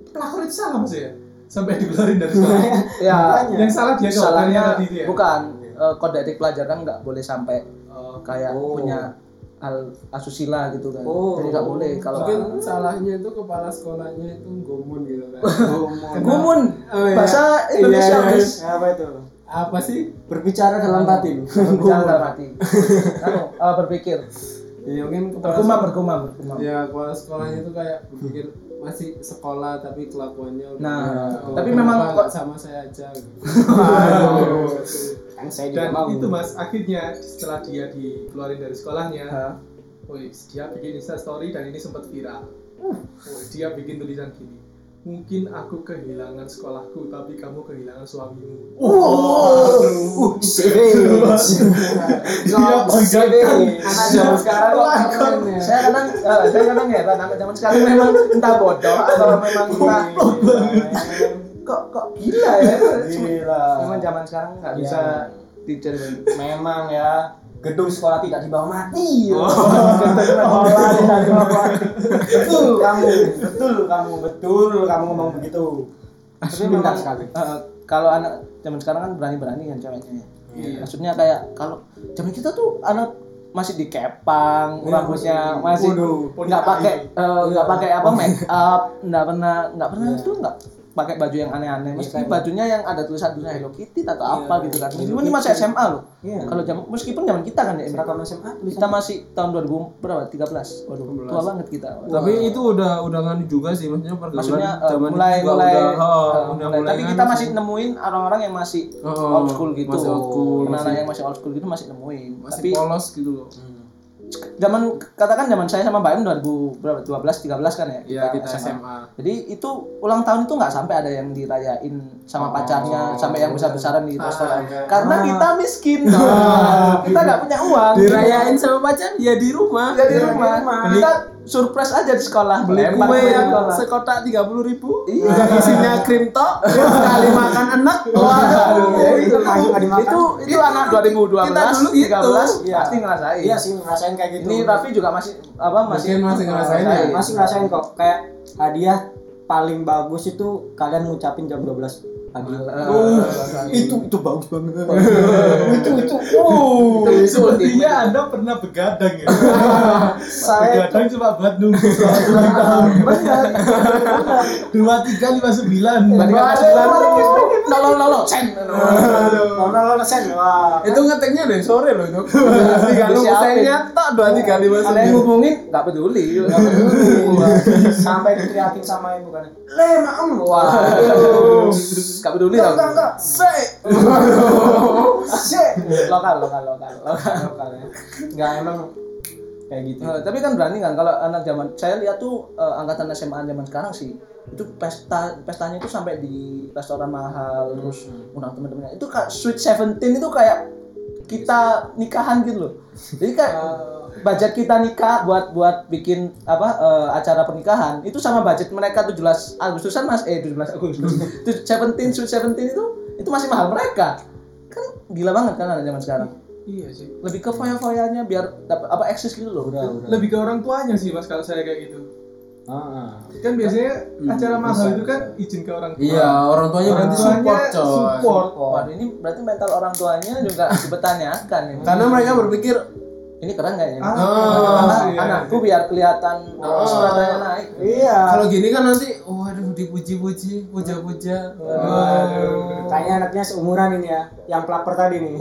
Speaker 4: pelakor itu salah mas ya? Sampai dikeluarin dari sekolah.
Speaker 1: Ya,
Speaker 4: Yang salah dia
Speaker 1: salahnya
Speaker 4: tadi itu ya.
Speaker 1: bukan eh, kode etik pelajar kan nggak boleh sampai
Speaker 4: Oh,
Speaker 1: kayak
Speaker 3: Oh.
Speaker 1: punya hal asusila gitu kan.
Speaker 3: Oh.
Speaker 1: Jadi nggak boleh kalau
Speaker 2: Mungkin salahnya itu kepala sekolahnya itu gomun gitu kan.
Speaker 1: gumun
Speaker 2: Oh, iya.
Speaker 1: bahasa
Speaker 2: Iya,
Speaker 1: Indonesia
Speaker 2: iya,
Speaker 1: guys.
Speaker 3: apa itu
Speaker 2: Apa sih?
Speaker 3: berbicara dalam batin
Speaker 1: Berbicara dalam hati. Anu, eh, berpikir.
Speaker 2: Ya mungkin kepala
Speaker 1: Bergumam,
Speaker 2: sekolah-
Speaker 1: bergumam, bergumam.
Speaker 2: Ya kepala sekolahnya itu kayak berpikir masih sekolah tapi kelakuannya udah
Speaker 1: Nah,
Speaker 2: oh,
Speaker 1: tapi memang kok-
Speaker 2: sama saya aja gitu.
Speaker 3: kan saya juga
Speaker 4: Dan
Speaker 3: mau
Speaker 4: itu mas, akhirnya setelah dia dikeluarin dari sekolahnya,
Speaker 1: Hah?
Speaker 4: Wih, dia bikin Insta story dan ini sempat viral. Wih, dia bikin tulisan gini. Mungkin aku kehilangan sekolahku, tapi kamu kehilangan suamimu.
Speaker 3: uh CV
Speaker 4: Dia banggakan.
Speaker 1: Anak zaman sekarang kok
Speaker 2: Keren ya.
Speaker 1: saya kadang eh, saya kadang heran anak zaman sekarang memang entah bodoh atau memang entah kok kok gila ya
Speaker 3: Gila.
Speaker 1: memang zaman sekarang nggak
Speaker 3: Iya.
Speaker 1: bisa dicari
Speaker 3: memang ya gedung sekolah tidak dibawa mati
Speaker 1: Oh.
Speaker 3: sekolah tidak dibawa mati betul kamu betul kamu betul kamu ngomong begitu
Speaker 1: tapi
Speaker 3: pintar sekali
Speaker 1: eh, kalau anak zaman sekarang kan berani-berani kan ceweknya ya.
Speaker 3: Iya.
Speaker 1: maksudnya kayak kalau zaman kita tuh anak masih dikepang
Speaker 2: Iya,
Speaker 1: rambutnya masih nggak pakai eh, nggak pakai apa make up nggak pernah nggak pernah
Speaker 3: Iya.
Speaker 1: tuh nggak pakai baju yang aneh-aneh meski
Speaker 3: Iya, kan.
Speaker 1: bajunya yang ada tulisan tulisan Hello Kitty atau
Speaker 3: Iya,
Speaker 1: apa gitu kan meskipun ini masih. SMA loh
Speaker 3: Iya.
Speaker 1: kalau zaman meskipun zaman kita kan ya
Speaker 3: seragam SMA
Speaker 1: kita masih tahun 2000 berapa 13 waduh tua banget kita
Speaker 2: Tapi itu udah udah kan juga sih maksudnya pergaulan
Speaker 1: maksudnya eh,
Speaker 2: zaman
Speaker 1: mulai
Speaker 2: itu juga
Speaker 1: mulai,
Speaker 2: udah, oh,
Speaker 1: eh,
Speaker 2: udah
Speaker 1: mulai. tapi kita
Speaker 2: sih.
Speaker 1: masih nemuin orang-orang yang masih
Speaker 2: Oh,
Speaker 1: old school gitu
Speaker 2: masih old school,
Speaker 1: anak-anak
Speaker 2: masih-
Speaker 1: yang masih old school gitu masih nemuin
Speaker 2: masih
Speaker 1: tapi
Speaker 2: polos gitu loh.
Speaker 1: Zaman katakan zaman saya sama Mbak Em 2000 berapa? 12 13 kan ya?
Speaker 2: Iya, kita SMA.
Speaker 1: jadi itu ulang tahun itu nggak sampai ada yang dirayain sama pacarnya sampai yang besar-besaran di restoran. karena kita miskin kita nggak punya uang.
Speaker 2: Dirayain sama pacar ya di rumah.
Speaker 1: Ya, di rumah. Kita surprise aja di sekolah
Speaker 2: Beli
Speaker 1: Lempar
Speaker 2: kue yang
Speaker 1: sekolah.
Speaker 2: sekotak tiga puluh ribu,
Speaker 1: Iya.
Speaker 2: yang isinya krim tok, sekali makan enak.
Speaker 1: Waduh,
Speaker 3: Ya,
Speaker 1: itu,
Speaker 3: itu nggak dimakan.
Speaker 1: itu, itu anak 2012,
Speaker 2: kita dulu gitu.
Speaker 1: 13
Speaker 3: Iya.
Speaker 1: pasti ngerasain.
Speaker 3: iya sih ngerasain kayak gitu
Speaker 1: Ini Raffi juga masih apa masih
Speaker 2: Mungkin masih ngerasain ya?
Speaker 3: masih ngerasain kok kayak hadiah paling bagus itu kalian ngucapin jam 12 pagi
Speaker 1: Uh,
Speaker 3: itu itu bagus banget.
Speaker 1: Itu itu. Oh itu
Speaker 4: Sepertinya Anda pernah begadang ya.
Speaker 1: saya
Speaker 4: Begadang cuma buat nunggu soal ulang tahun. Dua tiga lima sembilan.
Speaker 1: nolong nolong sen.
Speaker 3: Nol sen. Wah.
Speaker 2: Itu ngeteknya dari sore loh itu. Tiga
Speaker 1: Disiapin.
Speaker 2: saya nyatok dua tiga lima sembilan.
Speaker 1: nggak peduli. Nggak peduli.
Speaker 3: Sampai diteriakin sama ibu kan. Le maem
Speaker 1: nggak peduli tau
Speaker 3: enggak enggak.
Speaker 2: Se.
Speaker 1: Lokal lokal lokal lokal
Speaker 3: Lokal ya. nggak emang kayak gitu.
Speaker 1: Eh, tapi kan berani kan kalau anak zaman saya lihat tuh eh, angkatan SMA zaman sekarang sih itu pesta pestanya itu sampai di restoran mahal terus undang teman-temannya. Itu kayak sweet seventeen itu kayak kita nikahan gitu loh. Jadi kayak budget kita nikah buat buat bikin apa eh, acara pernikahan itu sama budget mereka 17 Agustusan mas. Eh 17 Agustus. Tuh, 17 sweet seventeen itu itu masih mahal mereka. Kan gila banget kan anak zaman sekarang.
Speaker 4: Iya sih.
Speaker 1: lebih ke foya-foyanya biar dapat apa eksis gitu loh.
Speaker 3: Udah udah
Speaker 4: Lebih ke orang tuanya sih mas kalau saya kayak gitu.
Speaker 3: Ah, ah.
Speaker 4: Kan biasanya acara mahal itu kan izin ke orang tua.
Speaker 2: Iya, orang tuanya
Speaker 4: Orang
Speaker 2: berarti
Speaker 4: tuanya
Speaker 2: support coy.
Speaker 4: support.
Speaker 1: Waduh ini berarti mental orang tuanya juga dipertanyakan ini.
Speaker 2: Karena mereka berpikir
Speaker 1: ini keren nggak ya?
Speaker 4: Ah,
Speaker 1: Karena
Speaker 4: iya.
Speaker 1: anakku biar kelihatan
Speaker 2: Oh.
Speaker 1: suratanya naik.
Speaker 3: iya
Speaker 2: kalau gini kan nanti, waduh dipuji-puji, puja-puja.
Speaker 4: Waduh.
Speaker 3: kayaknya anaknya seumuran ini ya yang pelapor tadi nih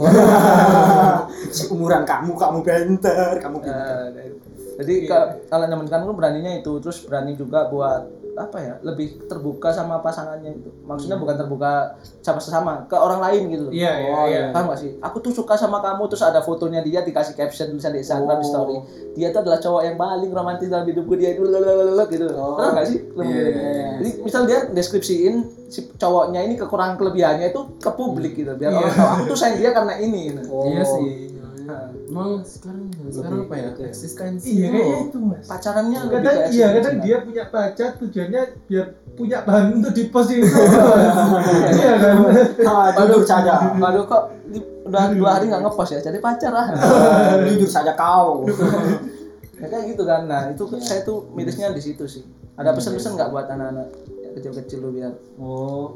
Speaker 3: seumuran kamu kamu pinter kamu pinter
Speaker 1: Eh, jadi ke kalau sekarang tuh beraninya itu terus berani juga buat apa ya lebih terbuka sama pasangannya itu maksudnya bukan terbuka sama sesama ke orang lain gitu loh.
Speaker 4: Iya, iya,
Speaker 1: Oh,
Speaker 4: iya.
Speaker 1: paham gak sih aku tuh suka sama kamu terus ada fotonya dia dikasih caption tulisan di Instagram
Speaker 3: Oh.
Speaker 1: story dia tuh adalah cowok yang paling romantis dalam hidupku dia itu lalalala gitu
Speaker 3: Oh.
Speaker 1: pernah gak sih
Speaker 2: Iya, iya, iya.
Speaker 1: jadi misal dia deskripsiin si cowoknya ini kekurangan kelebihannya itu ke publik gitu biar orang tahu aku tuh sayang dia karena ini gitu.
Speaker 3: Oh.
Speaker 2: Iya sih. Emang sekarang sekarang apa ya? Eksistensi.
Speaker 4: Iya kayaknya
Speaker 2: loh.
Speaker 4: itu mas.
Speaker 1: pacarannya
Speaker 4: Kadang iya kadang dia punya pacar tujuannya biar punya bahan untuk di Instagram. Iya kan.
Speaker 3: Ah, jujur saja
Speaker 1: Waduh kok di- udah dua hari nggak ngepost ya? Jadi pacar lah.
Speaker 3: Jujur saja kau.
Speaker 1: Ya kayak gitu kan. Nah itu saya tuh mirisnya di situ sih. Ada pesan-pesan nggak buat anak-anak kecil-kecil lu biar
Speaker 3: oh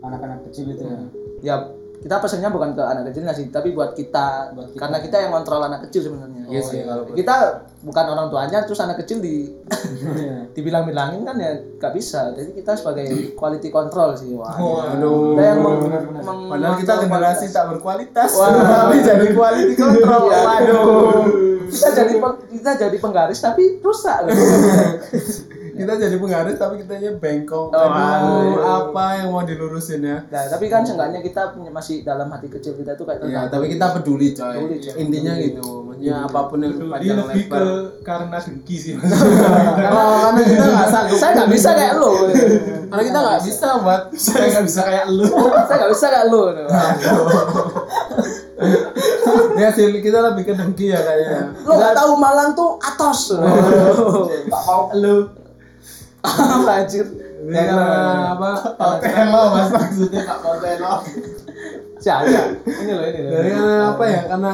Speaker 3: anak-anak kecil itu ya?
Speaker 1: Ya kita pesannya bukan ke anak kecilnya sih tapi buat kita,
Speaker 3: Buat kita.
Speaker 1: karena kita yang kontrol anak kecil sebenarnya
Speaker 2: Iya sih, kalau
Speaker 1: kita bukan orang tuanya terus anak kecil di dibilang-bilangin kan ya nggak bisa jadi kita sebagai quality control sih wah
Speaker 2: Waduh.
Speaker 1: kita yang meng- meng-
Speaker 2: Padahal kita generasi tak berkualitas.
Speaker 1: Wah.
Speaker 2: Tapi jadi quality control.
Speaker 1: Iya.
Speaker 2: Waduh.
Speaker 1: kita jadi kita jadi penggaris tapi rusak loh.
Speaker 2: Kita jadi penggaris tapi kitanya bengkok.
Speaker 1: Oh,
Speaker 2: Aduh, apa yang mau dilurusin ya?
Speaker 1: Nah, tapi kan seenggaknya kita punya masih dalam hati kecil kita tuh kayak
Speaker 2: Iya,
Speaker 1: tertanam.
Speaker 2: tapi kita peduli coy.
Speaker 1: Peduli, coy.
Speaker 2: Intinya gitu. Maksudnya apa pun yang
Speaker 4: Peduli
Speaker 2: panjang
Speaker 4: lebih ke
Speaker 2: lebar.
Speaker 4: karena dengki sih.
Speaker 2: Oh, karena kita nggak sanggup.
Speaker 1: saya nggak bisa kayak lo
Speaker 2: Karena kita nggak bisa buat.
Speaker 4: Saya nggak bisa kayak lu.
Speaker 1: saya nggak bisa kayak lo
Speaker 2: ya sih kita lebih ke dengki ya kayaknya.
Speaker 1: lo nggak tahu Malang tuh atos
Speaker 3: tak mau
Speaker 4: Lu.
Speaker 1: anjir
Speaker 2: karena apa?
Speaker 4: Otelo mas maksudnya Pak Otelo.
Speaker 1: siapa ini loh ini loh
Speaker 2: Dari apa ya? Karena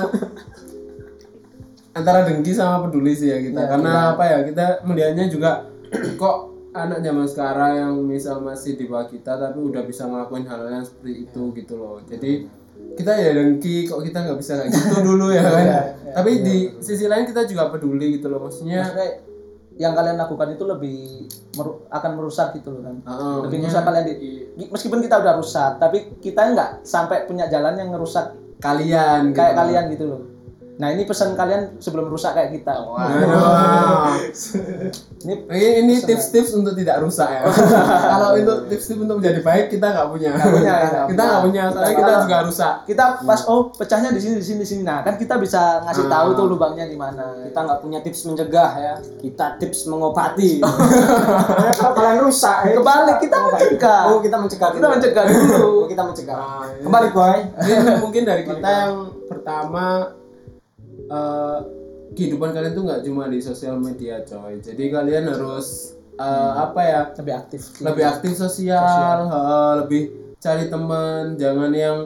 Speaker 2: antara dengki sama peduli sih ya kita.
Speaker 1: Ya,
Speaker 2: karena
Speaker 1: kita-
Speaker 2: apa ya? Kita melihatnya juga kok anak zaman sekarang yang misal masih di bawah kita tapi udah bisa ngelakuin hal-hal yang seperti itu gitu loh. Jadi kita ya dengki kok kita nggak bisa kayak gitu dulu ya kan.
Speaker 1: Iya, iya,
Speaker 2: tapi di sisi lain kita juga peduli gitu loh. Maksudnya
Speaker 1: maksudnya yang kalian lakukan itu lebih meru- akan merusak gitu loh kan
Speaker 2: Heeh,
Speaker 1: lebih merusak kalian di, meskipun kita udah rusak tapi kita nggak sampai punya jalan yang ngerusak
Speaker 2: kalian gitu
Speaker 1: kayak
Speaker 2: loh.
Speaker 1: kalian gitu loh Nah ini pesan kalian sebelum rusak kayak kita. Wah.
Speaker 2: Aduh.
Speaker 1: Ini
Speaker 2: Ini, tips-tips untuk tidak rusak ya. Kalau itu tips-tips untuk menjadi baik kita nggak punya.
Speaker 1: Nggak punya, ya.
Speaker 2: kita nggak punya, soalnya kita juga rusak.
Speaker 1: kita pas oh pecahnya di sini di sini di sini. Nah kan kita bisa ngasih tahu tuh lubangnya di mana.
Speaker 3: kita nggak punya tips mencegah ya kita tips mengobati kalau kalian rusak ya,
Speaker 1: Kebalik kita mencegah.
Speaker 3: oh kita mencegah
Speaker 1: Kita mencegah dulu.
Speaker 3: Oh, kita mencegah
Speaker 2: Nah, ini-
Speaker 3: kembali boy
Speaker 2: mungkin dari kita yang pertama eh, kehidupan kalian tuh nggak cuma di sosial media coy. Jadi kalian harus eh, apa ya?
Speaker 1: Lebih aktif. sih.
Speaker 2: lebih aktif sosial, heeh, lebih cari teman, jangan yang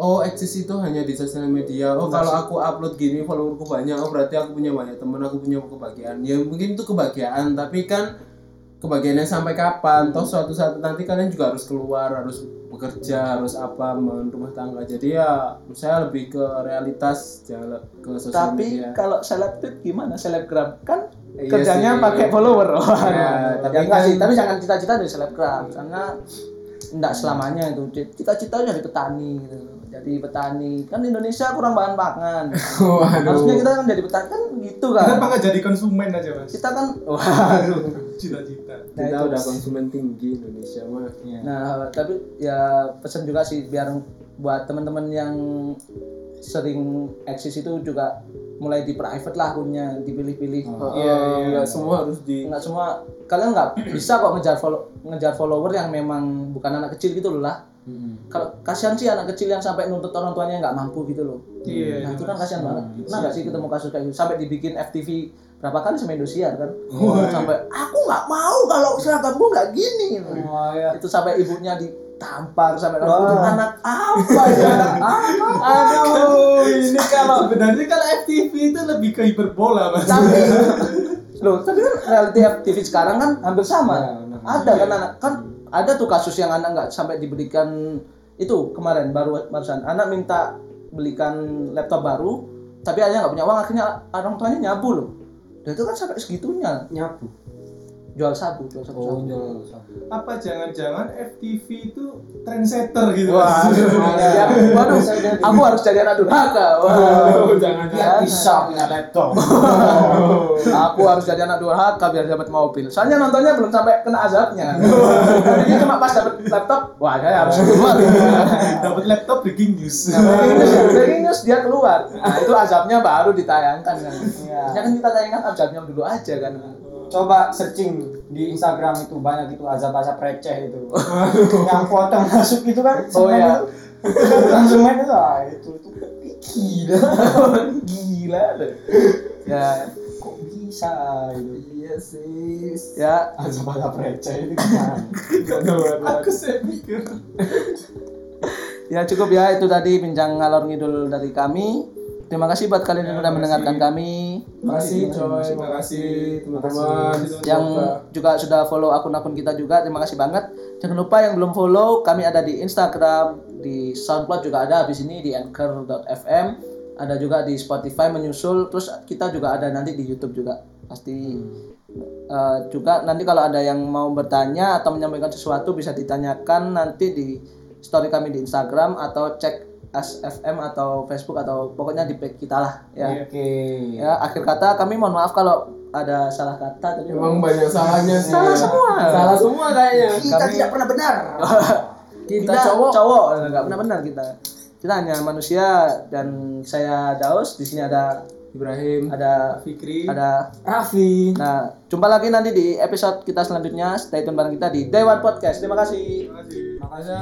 Speaker 2: oh eksis itu hanya di sosial media. Oh kalau aku upload gini followerku banyak, oh berarti aku punya banyak teman, aku punya kebahagiaan. Ya mungkin itu kebahagiaan, tapi kan kebahagiaannya sampai kapan? Toh suatu saat nanti kalian juga harus keluar, harus bekerja, harus apa, rumah tangga. Jadi ya saya lebih ke realitas, jangan ke sosial
Speaker 1: Tapi
Speaker 2: media.
Speaker 1: kalau seleb gimana? Selebgram kan
Speaker 2: Iya
Speaker 1: kerjanya
Speaker 2: sih.
Speaker 1: pakai follower.
Speaker 2: Ya,
Speaker 1: tapi enggak
Speaker 2: kan-
Speaker 1: sih, tapi jangan cita-cita dari selebgram karena enggak selamanya itu. Cita-cita jadi petani gitu. Jadi petani. Kan Indonesia kurang bahan pangan.
Speaker 2: Waduh.
Speaker 1: Harusnya kita kan jadi petani kan gitu kan.
Speaker 4: Kenapa nggak jadi konsumen aja mas?
Speaker 1: Kita kan waduh.
Speaker 4: Cita-cita.
Speaker 1: Nah,
Speaker 2: kita
Speaker 1: itu.
Speaker 2: udah konsumen tinggi Indonesia mah.
Speaker 1: Nah, tapi ya pesan juga sih biar buat teman-teman yang sering eksis itu juga mulai di private lah akunnya dipilih-pilih.
Speaker 2: Iya, iya, semua harus di
Speaker 1: Nggak semua kalian nggak bisa kok ngejar follow, ngejar follower yang memang bukan anak kecil gitu loh lah. Kalau kasihan sih anak kecil yang sampai nuntut orang tuanya nggak mampu gitu loh.
Speaker 4: Iya.
Speaker 1: Nah itu kan kasihan banget. Nah nggak sih ketemu kasus kayak gitu sampai dibikin FTV berapa kali sama Indosiar kan? Sampai aku nggak mau kalau seragammu nggak gini.
Speaker 3: oh, ya.
Speaker 1: Itu sampai ibunya ditampar sampai orang itu anak apa ya? Anak apa?
Speaker 4: Aduh, ini kalau sebenarnya kalau FTV itu lebih ke hiperbola mas.
Speaker 1: Tapi loh, tapi kan reality FTV sekarang kan hampir sama.
Speaker 3: Ya, benar.
Speaker 1: ada kan anak kan ada tuh kasus yang anak nggak sampai dibelikan itu kemarin baru barusan. Anak minta belikan laptop baru tapi ayahnya nggak punya uang akhirnya orang tuanya nyabu loh. Dan itu kan sampai segitunya.
Speaker 3: Nyabu
Speaker 1: jual sabu jual sabu,
Speaker 3: oh
Speaker 1: sabu.
Speaker 4: Apa jangan-jangan FTV itu trendsetter gitu
Speaker 1: Wah, ya, waduh, aku harus jadi anak durhaka. Waduh,
Speaker 2: jangan
Speaker 1: Ya,
Speaker 3: bisa punya laptop
Speaker 1: aku harus jadi anak durhaka biar dapat mobil. Soalnya nontonnya belum sampai kena azabnya. Jadi cuma pas dapat laptop, wah saya harus keluar.
Speaker 4: Dapat laptop breaking news.
Speaker 1: Nah, breaking news, breaking news dia keluar. Nah, itu azabnya baru ditayangkan kan.
Speaker 3: Iya.
Speaker 1: Ya kan kita tayangkan azabnya dulu aja kan.
Speaker 3: Coba searching di Instagram itu banyak itu azab-azab receh itu yang foto masuk itu kan
Speaker 1: Oh,
Speaker 3: semen
Speaker 1: iya.
Speaker 3: itu langsung main itu ah, itu itu gila
Speaker 1: Gila deh. Ya,
Speaker 3: kok bisa itu
Speaker 2: Iya sih.
Speaker 1: ya
Speaker 3: azab-azab receh itu gimana
Speaker 4: Aku saya pikir.
Speaker 1: Ya cukup ya itu tadi bincang ngalor ngidul dari kami. Terima kasih buat kalian yang sudah mendengarkan kami.
Speaker 2: Terima kasih coy, terima kasih teman-teman.
Speaker 1: Yang juga sudah follow akun-akun kita juga, terima kasih banget. Jangan lupa yang belum follow, kami ada di Instagram, di SoundCloud juga ada, habis ini di Anchor.fm, ada juga di Spotify menyusul, terus kita juga ada nanti di YouTube juga pasti. Eh, juga nanti kalau ada yang mau bertanya atau menyampaikan sesuatu bisa ditanyakan nanti di story kami di Instagram atau cek SFM atau Facebook atau pokoknya di page kita lah ya.
Speaker 3: oke
Speaker 1: Ya, akhir kata kami mohon maaf kalau ada salah kata tapi
Speaker 2: Emang banyak salahnya sih.
Speaker 1: Salah semua.
Speaker 2: Salah semua kayaknya.
Speaker 1: kita tidak
Speaker 3: pernah benar
Speaker 1: kita,
Speaker 2: cowok.
Speaker 1: cowok nggak pernah benar kita kita hanya manusia dan saya Daus di sini ada
Speaker 2: Ibrahim.
Speaker 1: ada
Speaker 4: Fikri.
Speaker 1: ada
Speaker 3: Raffi
Speaker 1: nah jumpa lagi nanti di episode kita selanjutnya stay tune bareng kita di Dewan Podcast terima kasih
Speaker 4: Terima kasih.
Speaker 2: Makanya